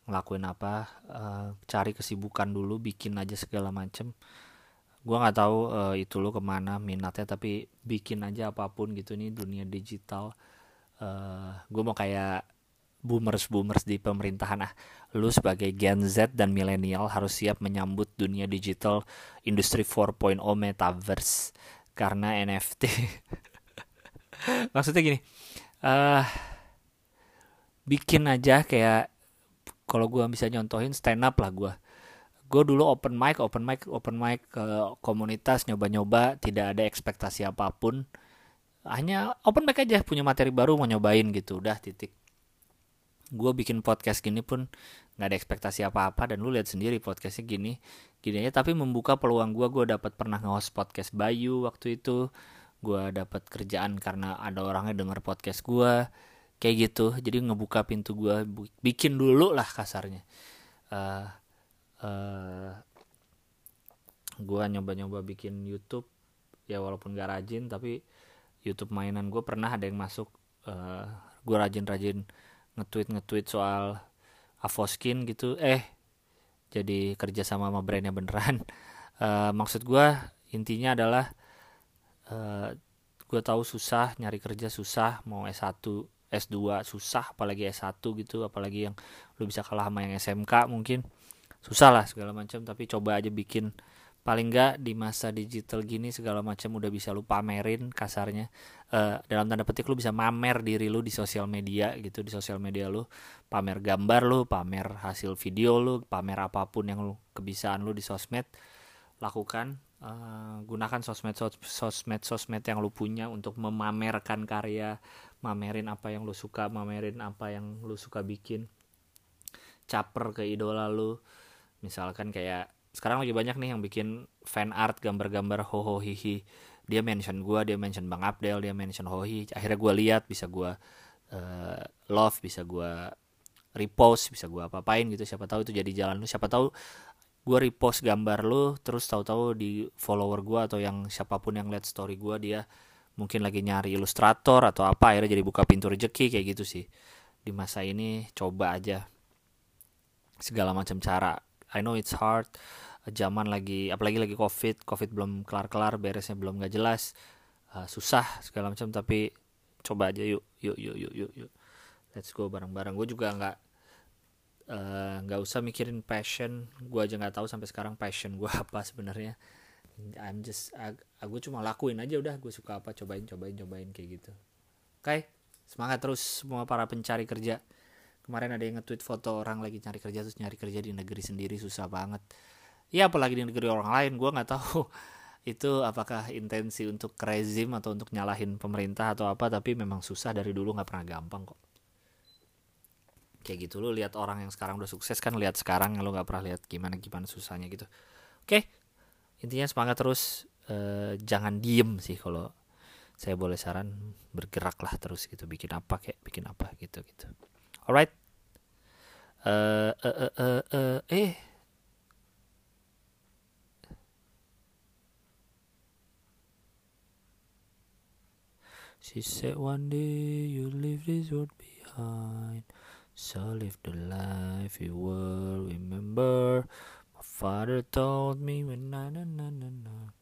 ngelakuin apa uh, cari kesibukan dulu bikin aja segala macem. Gue nggak tahu uh, itu lo ke mana minatnya tapi bikin aja apa pun gitu. Nih dunia digital. Uh, gue mau kayak boomers boomers di pemerintahan. Ah lu sebagai Gen Z dan milenial harus siap menyambut dunia digital industri 4.0 metaverse karena NFT maksudnya gini uh, bikin aja kayak kalau gue bisa nyontohin stand up lah gue gue dulu open mic open mic open mic ke komunitas nyoba-nyoba tidak ada ekspektasi apa pun. Hanya open mic aja punya materi baru mau nyobain gitu udah titik. Gue bikin podcast gini pun nggak ada ekspektasi apa-apa dan lu lihat sendiri podcastnya gini gini aja. Tapi membuka peluang gue gue dapat pernah nge-host podcast Bayu waktu itu. Gue dapat kerjaan karena ada orangnya denger podcast gue kayak gitu. Jadi ngebuka pintu gue bikin dulu lah kasarnya. Uh, uh, gue nyoba-nyoba bikin YouTube. Ya walaupun gak rajin tapi YouTube mainan gue pernah ada yang masuk. Uh, gue rajin-rajin nge-tweet nge-tweet soal Avoskin gitu. Eh jadi kerja sama sama brandnya beneran. Uh, maksud gue intinya adalah uh, eh, gue tahu susah nyari kerja susah mau S1 S2 susah apalagi S1 gitu apalagi yang lu bisa kalah sama yang SMK mungkin. Susah lah segala macam tapi coba aja bikin. Paling nggak di masa digital gini segala macam udah bisa lu pamerin kasarnya. Uh, dalam tanda petik lu bisa mamer diri lu di sosial media gitu di sosial media lu. Pamer gambar lu pamer hasil video lu pamer apa pun yang lu kebisaan lu di sosmed lakukan uh, gunakan sosmed sosmed sosmed yang lu punya untuk memamerkan karya mamerin apa yang lu suka mamerin apa yang lu suka bikin. Caper ke idola lu. Misalkan kayak sekarang lagi banyak nih yang bikin fan art gambar-gambar ho hihi. Dia mention gue dia mention bang Abdel dia mention hohi. Akhirnya gue lihat bisa gue uh, love bisa gue repost bisa gue apa-apain gitu. Siapa tahu itu jadi jalan lu. Siapa tahu gue repost gambar lu terus tahu-tahu di follower gue atau yang siapa pun yang lihat story gue dia mungkin lagi nyari ilustrator atau apa akhirnya jadi buka pintu rezeki kayak gitu sih. Di masa ini coba aja. Segala macam cara. I know it's hard. Zaman lagi apalagi lagi covid covid belum kelar kelar beresnya belum nggak jelas. Uh, susah segala macam tapi coba aja yuk yuk yuk yuk yuk yuk. Let's go bareng bareng gue juga nggak nggak uh, usah mikirin passion. Gue aja nggak tahu sampai sekarang passion gue apa sebenarnya. I'm just aku cuma lakuin aja udah. Gue suka apa cobain cobain cobain kayak gitu. Oke okay? semangat terus semua para pencari kerja. Kemarin ada yang nge-tweet foto orang lagi cari kerja terus nyari kerja di negeri sendiri susah banget. Ya apalagi di negeri orang lain gue nggak tahu itu apakah intensi untuk rezim atau untuk nyalahin pemerintah atau apa tapi memang susah dari dulu nggak pernah gampang kok kayak gitu. Lo lihat orang yang sekarang udah sukses kan lihat sekarang lo nggak pernah lihat gimana gimana susahnya gitu. Oke intinya semangat terus. E, jangan diem sih kalau saya boleh saran bergeraklah terus gitu. Bikin apa kayak bikin apa gitu gitu. Alright. Uh, uh, uh, uh, eh She said one day you leave this world behind. So live the life you will remember. My father told me when na na na na na.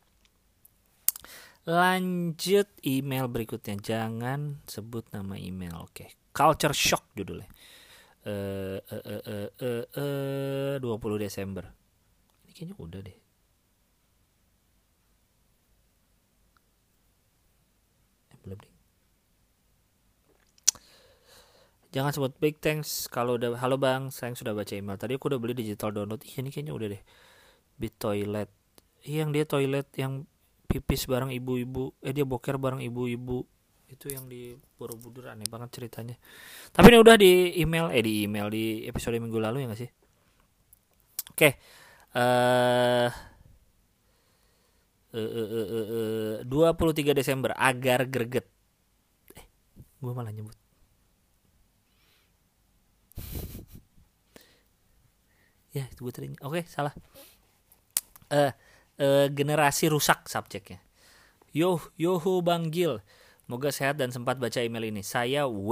Lanjut email berikutnya. Jangan sebut nama email. Oke. Okay. Culture shock judulnya. Eh uh, uh, uh, uh, uh, 20 Desember. Ini kayaknya udah deh. Eh, belum deh. Jangan sebut big thanks kalau udah halo bang, saya sudah baca email tadi aku udah beli digital download. Iya ini kayaknya udah deh. Bit toilet. Iya yang dia toilet yang pipis bareng ibu-ibu. Eh dia boker bareng ibu-ibu. Itu yang di Borobudur aneh banget ceritanya. Tapi ini udah di email eh di email di episode minggu lalu ya gak sih? Oke. Okay. Eh uh, uh, uh, uh, 23 Desember agar greget. Eh, gue malah nyebut ya gue tadi oke salah uh, uh, generasi rusak subjeknya yo yoho bang Gil Moga sehat dan sempat baca email ini. Saya W,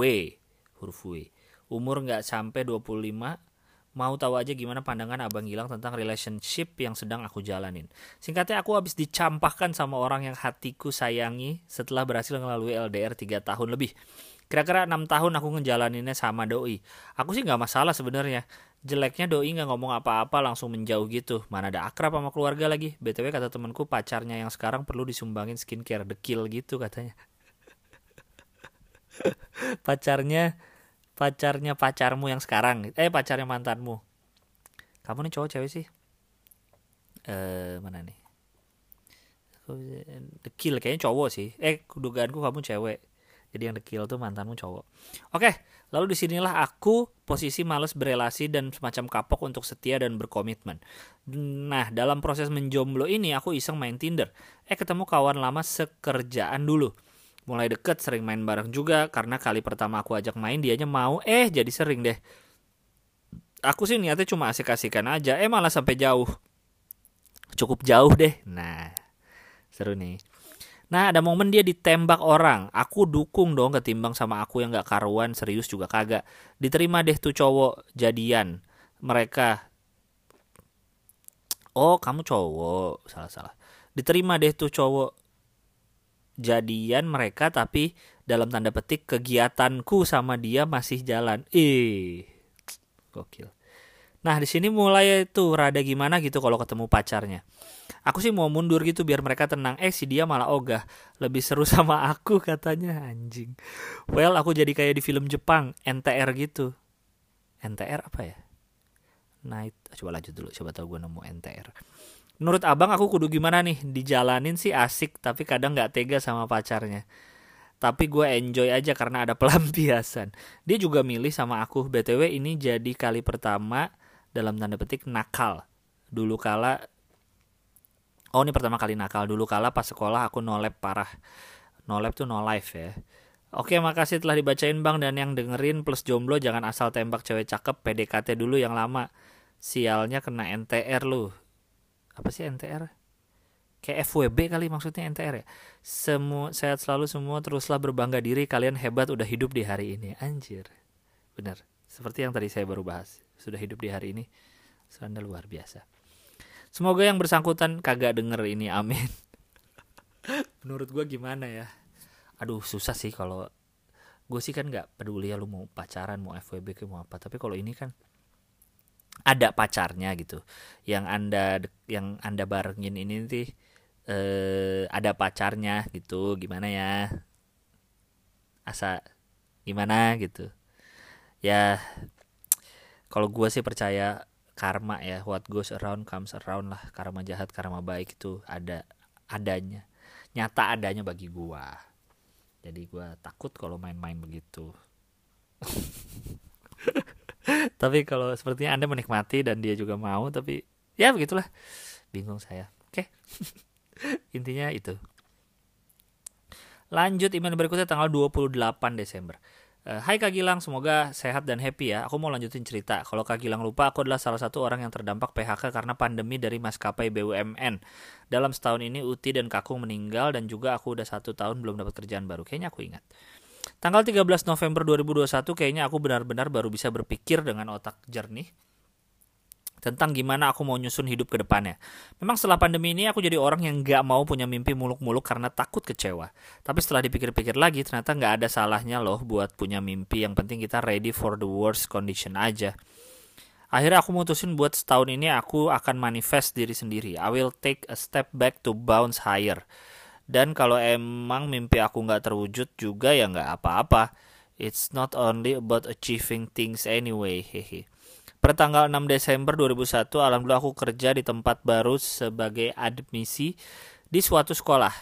huruf W. Umur nggak sampai 25. Mau tahu aja gimana pandangan Abang Gilang tentang relationship yang sedang aku jalanin. Singkatnya aku habis dicampakkan sama orang yang hatiku sayangi setelah berhasil melalui LDR 3 tahun lebih. Kira-kira enam tahun aku ngejalaninnya sama doi. Aku sih nggak masalah sebenarnya. Jeleknya doi nggak ngomong apa-apa langsung menjauh gitu. Mana ada akrab sama keluarga lagi. btw kata temanku pacarnya yang sekarang perlu disumbangin skincare dekil gitu katanya. pacarnya pacarnya pacarmu yang sekarang. Eh pacarnya mantanmu. Kamu nih cowok cewek sih? Eh mana nih? Dekil kayaknya cowok sih. Eh dugaanku kamu cewek Jadi yang dekil tuh mantanmu cowok. Oke, lalu di sinilah aku posisi males berelasi dan semacam kapok untuk setia dan berkomitmen. Nah, dalam proses menjomblo ini aku iseng main Tinder. Eh ketemu kawan lama sekerjaan dulu. Mulai deket sering main bareng juga karena kali pertama aku ajak main dianya mau eh jadi sering deh. Aku sih niatnya cuma asik-asikan aja, eh malah sampai jauh. Cukup jauh deh. Nah, seru nih. Nah ada momen dia ditembak orang. Aku dukung dong ketimbang sama aku yang gak karuan. Serius juga kagak. Diterima deh tuh cowok jadian. Mereka Oh kamu cowok. Salah-salah Diterima deh tuh cowok Jadian mereka tapi dalam tanda petik kegiatanku sama dia masih jalan. Eh, gokil. Nah di sini mulai tuh rada gimana gitu kalau ketemu pacarnya aku sih mau mundur gitu biar mereka tenang. Eh si dia malah ogah. Lebih seru sama aku katanya. Anjing. Well aku jadi kayak di film Jepang. NTR gitu. NTR apa ya? Night. Coba lanjut dulu. Coba tahu gue nemu NTR menurut abang aku kudu gimana nih? Dijalanin sih asik tapi kadang nggak tega sama pacarnya. Tapi gue enjoy aja karena ada pelampiasan. Dia juga milih sama aku. Btw ini jadi kali pertama dalam tanda petik nakal. Dulu kala oh ini pertama kali nakal. Dulu kala pas sekolah aku nolep parah. Nolep tuh no life ya. Oke makasih telah dibacain bang. Dan yang dengerin plus jomblo jangan asal tembak cewek cakep. PDKT dulu yang lama. Sialnya kena NTR lu. Apa sih NTR? Kayak FWB kali maksudnya NTR ya? Semua sehat selalu semua. Teruslah berbangga diri. Kalian hebat udah hidup di hari ini. Anjir. Bener Seperti yang tadi saya baru bahas. Sudah hidup di hari ini. Anda luar biasa Semoga yang bersangkutan kagak denger ini, amin. Menurut gue gimana ya? Aduh susah sih kalau gue sih kan nggak peduli ya lu mau pacaran mau FWB ke mau apa. Tapi kalau ini kan ada pacarnya gitu. Yang anda yang anda barengin ini nih eh, ada pacarnya gitu. Gimana ya? Asa gimana gitu? Ya kalau gue sih percaya karma ya what goes around comes around lah. Karma jahat karma baik itu ada adanya. Nyata adanya bagi gua. Jadi gua takut kalau main-main begitu. Tapi kalau sepertinya anda menikmati dan dia juga mau tapi ya begitulah. Bingung saya. Oke. Intinya itu. Lanjut email berikutnya tanggal 28 Desember Uh, Hai Kak Gilang, semoga sehat dan happy ya. Aku mau lanjutin cerita. Kalau Kak Gilang lupa, aku adalah salah satu orang yang terdampak PHK karena pandemi dari maskapai BUMN. Dalam setahun ini Uti dan Kakung meninggal dan juga aku udah satu tahun belum dapat kerjaan baru. Kayaknya aku ingat. Tanggal 13 November 2021 kayaknya aku benar-benar baru bisa berpikir dengan otak jernih tentang gimana aku mau nyusun hidup ke depannya. Memang setelah pandemi ini aku jadi orang yang gak mau punya mimpi muluk-muluk karena takut kecewa. Tapi setelah dipikir-pikir lagi ternyata gak ada salahnya loh buat punya mimpi. Yang penting kita ready for the worst condition aja. Akhirnya aku mutusin buat setahun ini aku akan manifest diri sendiri. I will take a step back to bounce higher. Dan kalau emang mimpi aku gak terwujud juga ya gak apa-apa. It's not only about achieving things anyway. Hehe. Pertanggal 6 Desember 2001, alhamdulillah aku kerja di tempat baru sebagai admisi di suatu sekolah.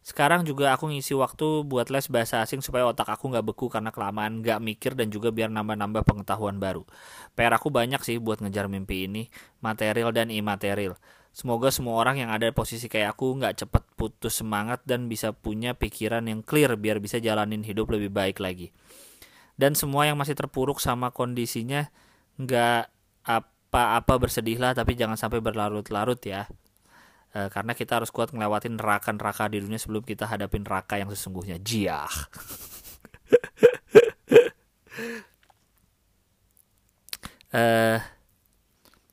Sekarang juga aku ngisi waktu buat les bahasa asing supaya otak aku nggak beku karena kelamaan nggak mikir dan juga biar nambah-nambah pengetahuan baru. PR aku banyak sih buat ngejar mimpi ini, material dan imaterial. Semoga semua orang yang ada di posisi kayak aku nggak cepet putus semangat dan bisa punya pikiran yang clear biar bisa jalanin hidup lebih baik lagi. Dan semua yang masih terpuruk sama kondisinya, nggak apa-apa bersedihlah tapi jangan sampai berlarut-larut ya. E, karena kita harus kuat ngelewatin neraka-neraka di dunia sebelum kita hadapin neraka yang sesungguhnya. Jiah. Eh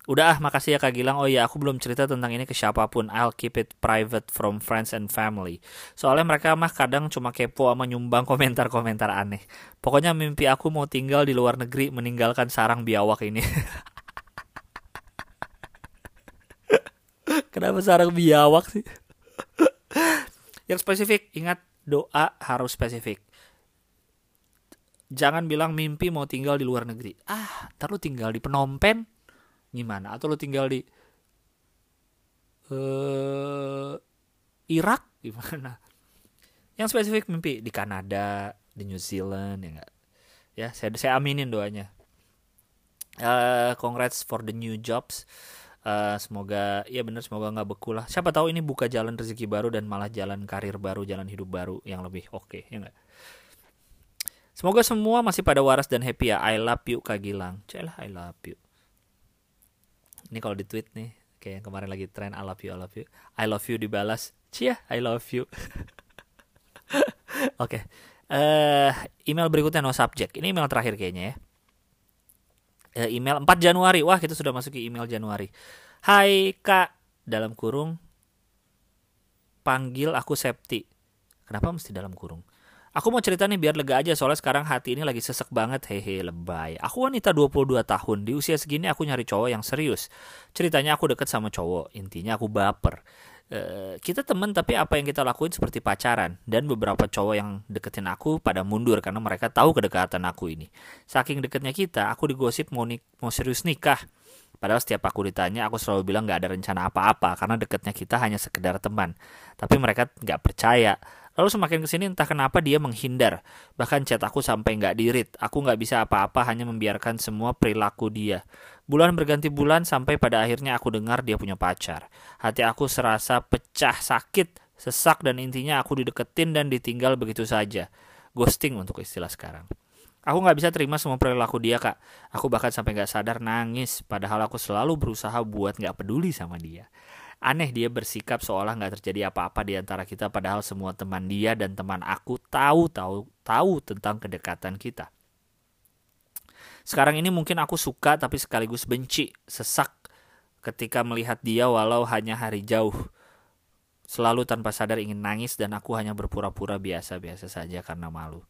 Udah ah, makasih ya Kak Gilang. Oh iya, aku belum cerita tentang ini ke siapa pun. I'll keep it private from friends and family. Soalnya mereka mah kadang cuma kepo sama nyumbang komentar-komentar aneh. Pokoknya mimpi aku mau tinggal di luar negeri meninggalkan sarang biawak ini. Kenapa sarang biawak sih? Yang spesifik, ingat doa harus spesifik. Jangan bilang mimpi mau tinggal di luar negeri. Ah, ntar tinggal di Penompen, gimana? Atau lo tinggal di uh, Irak? Gimana? Yang spesifik mimpi di Kanada di New Zealand ya nggak? Ya saya saya aminin doanya. Uh, congrats for the new jobs. Uh, semoga ya benar semoga nggak beku lah. Siapa tahu ini buka jalan rezeki baru dan malah jalan karir baru jalan hidup baru yang lebih oke okay, ya nggak? Semoga semua masih pada waras dan happy ya. I love you Kak Gilang. Celah I love you. Ini kalau di tweet nih, kayak yang kemarin lagi tren I love you, I love you. I love you dibalas, cia, I love you. Oke. okay. Uh, eh, email berikutnya no subject. Ini email terakhir kayaknya ya. Uh, email 4 Januari. Wah, kita sudah masuk ke email Januari. Hai Kak, dalam kurung panggil aku Septi. Kenapa mesti dalam kurung? Aku mau cerita nih biar lega aja soalnya sekarang hati ini lagi sesek banget hehe lebay. Aku wanita 22 tahun, di usia segini aku nyari cowok yang serius. Ceritanya aku deket sama cowok, intinya aku baper. Uh, kita temen tapi apa yang kita lakuin seperti pacaran dan beberapa cowok yang deketin aku pada mundur karena mereka tahu kedekatan aku ini. Saking deketnya kita, aku digosip mau nik mau serius nikah. Padahal setiap aku ditanya, aku selalu bilang gak ada rencana apa-apa karena deketnya kita hanya sekedar teman. Tapi mereka gak percaya. Lalu semakin ke sini entah kenapa dia menghindar. Bahkan chat aku sampai nggak dirit. Aku nggak bisa apa-apa hanya membiarkan semua perilaku dia. Bulan berganti bulan sampai pada akhirnya aku dengar dia punya pacar. Hati aku serasa pecah sakit, sesak dan intinya aku dideketin dan ditinggal begitu saja. Ghosting untuk istilah sekarang. Aku nggak bisa terima semua perilaku dia kak. Aku bahkan sampai nggak sadar nangis. Padahal aku selalu berusaha buat nggak peduli sama dia. Aneh dia bersikap seolah nggak terjadi apa-apa di antara kita padahal semua teman dia dan teman aku tahu tahu tahu tentang kedekatan kita. Sekarang ini mungkin aku suka tapi sekaligus benci, sesak ketika melihat dia walau hanya hari jauh. Selalu tanpa sadar ingin nangis dan aku hanya berpura-pura biasa-biasa saja karena malu.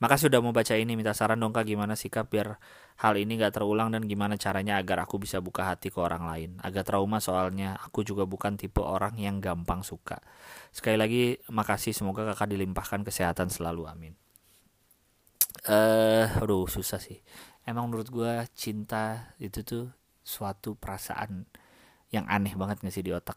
Makasih sudah mau baca ini, minta saran dong kak gimana sikap biar hal ini gak terulang dan gimana caranya agar aku bisa buka hati ke orang lain. Agak trauma soalnya aku juga bukan tipe orang yang gampang suka. Sekali lagi makasih semoga kakak dilimpahkan kesehatan selalu amin. Eh, uh, aduh susah sih. Emang menurut gue cinta itu tuh suatu perasaan yang aneh banget gak sih di otak.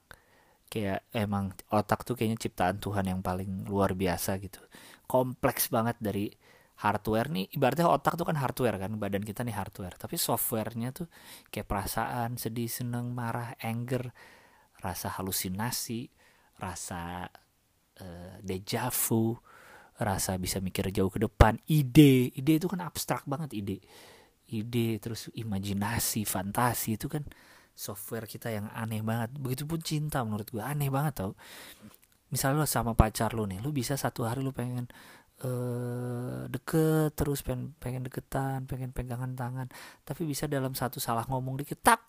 Kayak emang otak tuh kayaknya ciptaan Tuhan yang paling luar biasa gitu. Kompleks banget dari hardware nih ibaratnya otak tuh kan hardware kan badan kita nih hardware. Tapi softwarenya tuh kayak perasaan sedih seneng marah anger rasa halusinasi rasa uh, deja vu rasa bisa mikir jauh ke depan ide. Ide itu kan abstrak banget ide. Ide terus imajinasi fantasi itu kan software kita yang aneh banget. Begitupun cinta menurut gue aneh banget tau. Misalnya lo sama pacar lo nih lo bisa satu hari lo pengen uh, deket terus pengen pengen deketan pengen pegangan tangan. Tapi bisa dalam satu salah ngomong dikit tak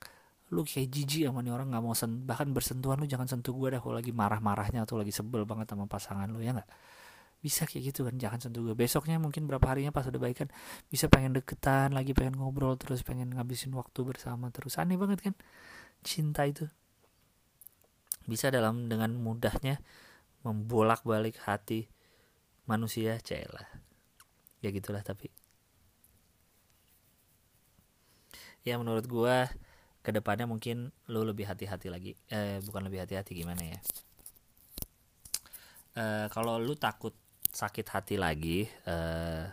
lu kayak jijik sama nih orang nggak mau sen bahkan bersentuhan lu jangan sentuh gue dah kalau lagi marah-marahnya atau lagi sebel banget sama pasangan lu ya nggak? Bisa kayak gitu kan jangan sentuh gue besoknya mungkin berapa harinya pas udah baik kan bisa pengen deketan lagi pengen ngobrol terus pengen ngabisin waktu bersama terus. Aneh banget kan? Cinta itu. Bisa dalam dengan mudahnya membolak-balik hati manusia celah ya gitulah tapi. Ya menurut gua ke depannya mungkin lo lebih hati-hati lagi. Eh bukan lebih hati-hati gimana ya? Eh, kalau lu takut sakit hati lagi eh,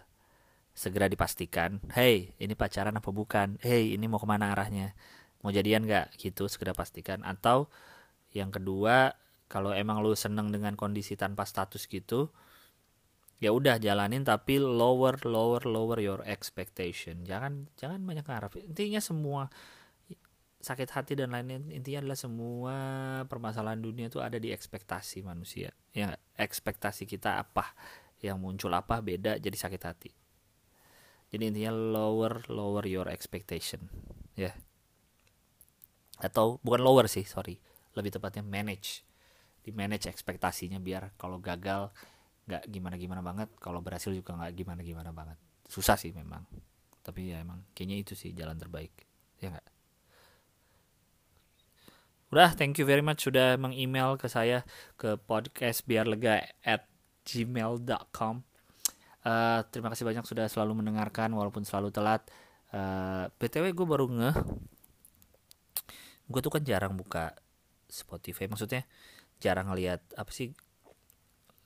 segera dipastikan hey ini pacaran apa bukan? Hey ini mau ke mana arahnya? Mau jadian nggak? Gitu segera pastikan. Atau yang kedua kalau emang lu seneng dengan kondisi tanpa status gitu ya udah jalanin tapi lower lower lower your expectation. Jangan jangan banyak ngarep. Intinya semua sakit hati dan lain-lain intinya adalah semua permasalahan dunia itu ada di ekspektasi manusia. Ya ekspektasi kita apa? Yang muncul apa beda jadi sakit hati. Jadi intinya lower lower your expectation. Ya. Atau bukan lower sih sorry. Lebih tepatnya manage. Di manage ekspektasinya biar kalau gagal nggak gimana gimana banget. Kalau berhasil juga nggak gimana gimana banget. Susah sih memang. Tapi ya emang kayaknya itu sih jalan terbaik. Ya nggak? Udah thank you very much sudah mengemail ke saya ke podcast biar lega at gmail.com uh, eh, terima kasih banyak sudah selalu mendengarkan walaupun selalu telat. Uh, btw gue baru ngeh gue tuh kan jarang buka Spotify maksudnya jarang ngeliat apa sih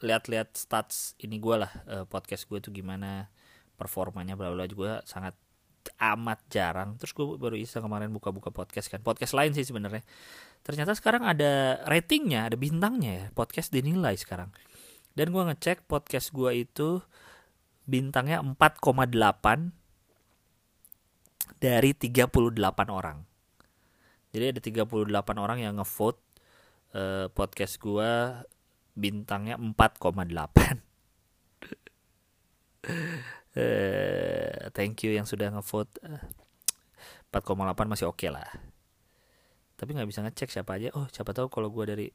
lihat-lihat stats ini gue lah uh, podcast gue tuh gimana performanya bla bla juga sangat amat jarang. Terus gue baru bisa kemarin buka-buka podcast kan. Podcast lain sih sebenarnya. Ternyata sekarang ada ratingnya ada bintangnya ya. Podcast dinilai sekarang. Dan gue ngecek podcast gue itu bintangnya 4,8 dari 38 orang. Jadi ada 38 orang yang ngevote uh, podcast gue bintangnya 4,8 uh, thank you yang sudah ngevote. Uh, 4,8 masih oke okay lah. Tapi nggak bisa ngecek siapa aja. Oh siapa tahu kalau gue dari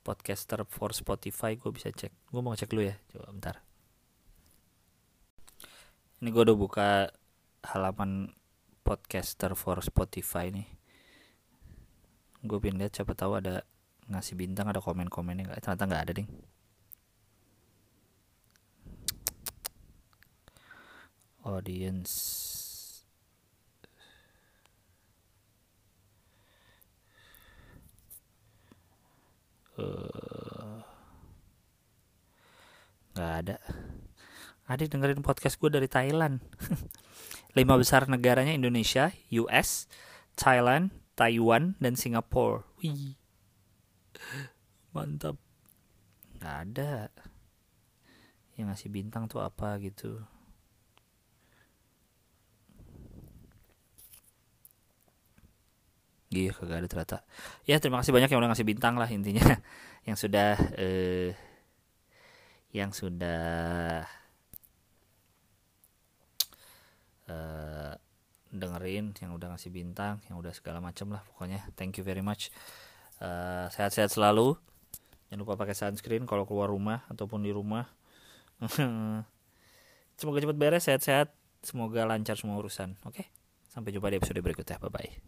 podcaster for Spotify gue bisa cek. Gue mau ngecek dulu ya. Coba bentar. Ini gue udah buka halaman podcaster for Spotify nih. Gue lihat siapa tahu ada ngasih bintang ada komen-komennya nggak? Ternyata nggak ada ding. Audience. Uh, nggak ada. Adik dengerin podcast gue dari Thailand. Lima besar negaranya Indonesia US Thailand Taiwan dan Singapura wih mantap nggak ada yang ngasih bintang tuh apa gitu Iya kagak ada ternyata. Ya terima kasih banyak yang udah ngasih bintang lah intinya. yang sudah eh, yang sudah eh, dengerin, yang udah ngasih bintang, yang udah segala macam lah pokoknya. Thank you very much. Uh, sehat-sehat selalu. Jangan lupa pakai sunscreen kalau keluar rumah ataupun di rumah. Semoga cepat beres, sehat-sehat. Semoga lancar semua urusan. Oke, sampai jumpa di episode berikutnya. Bye bye.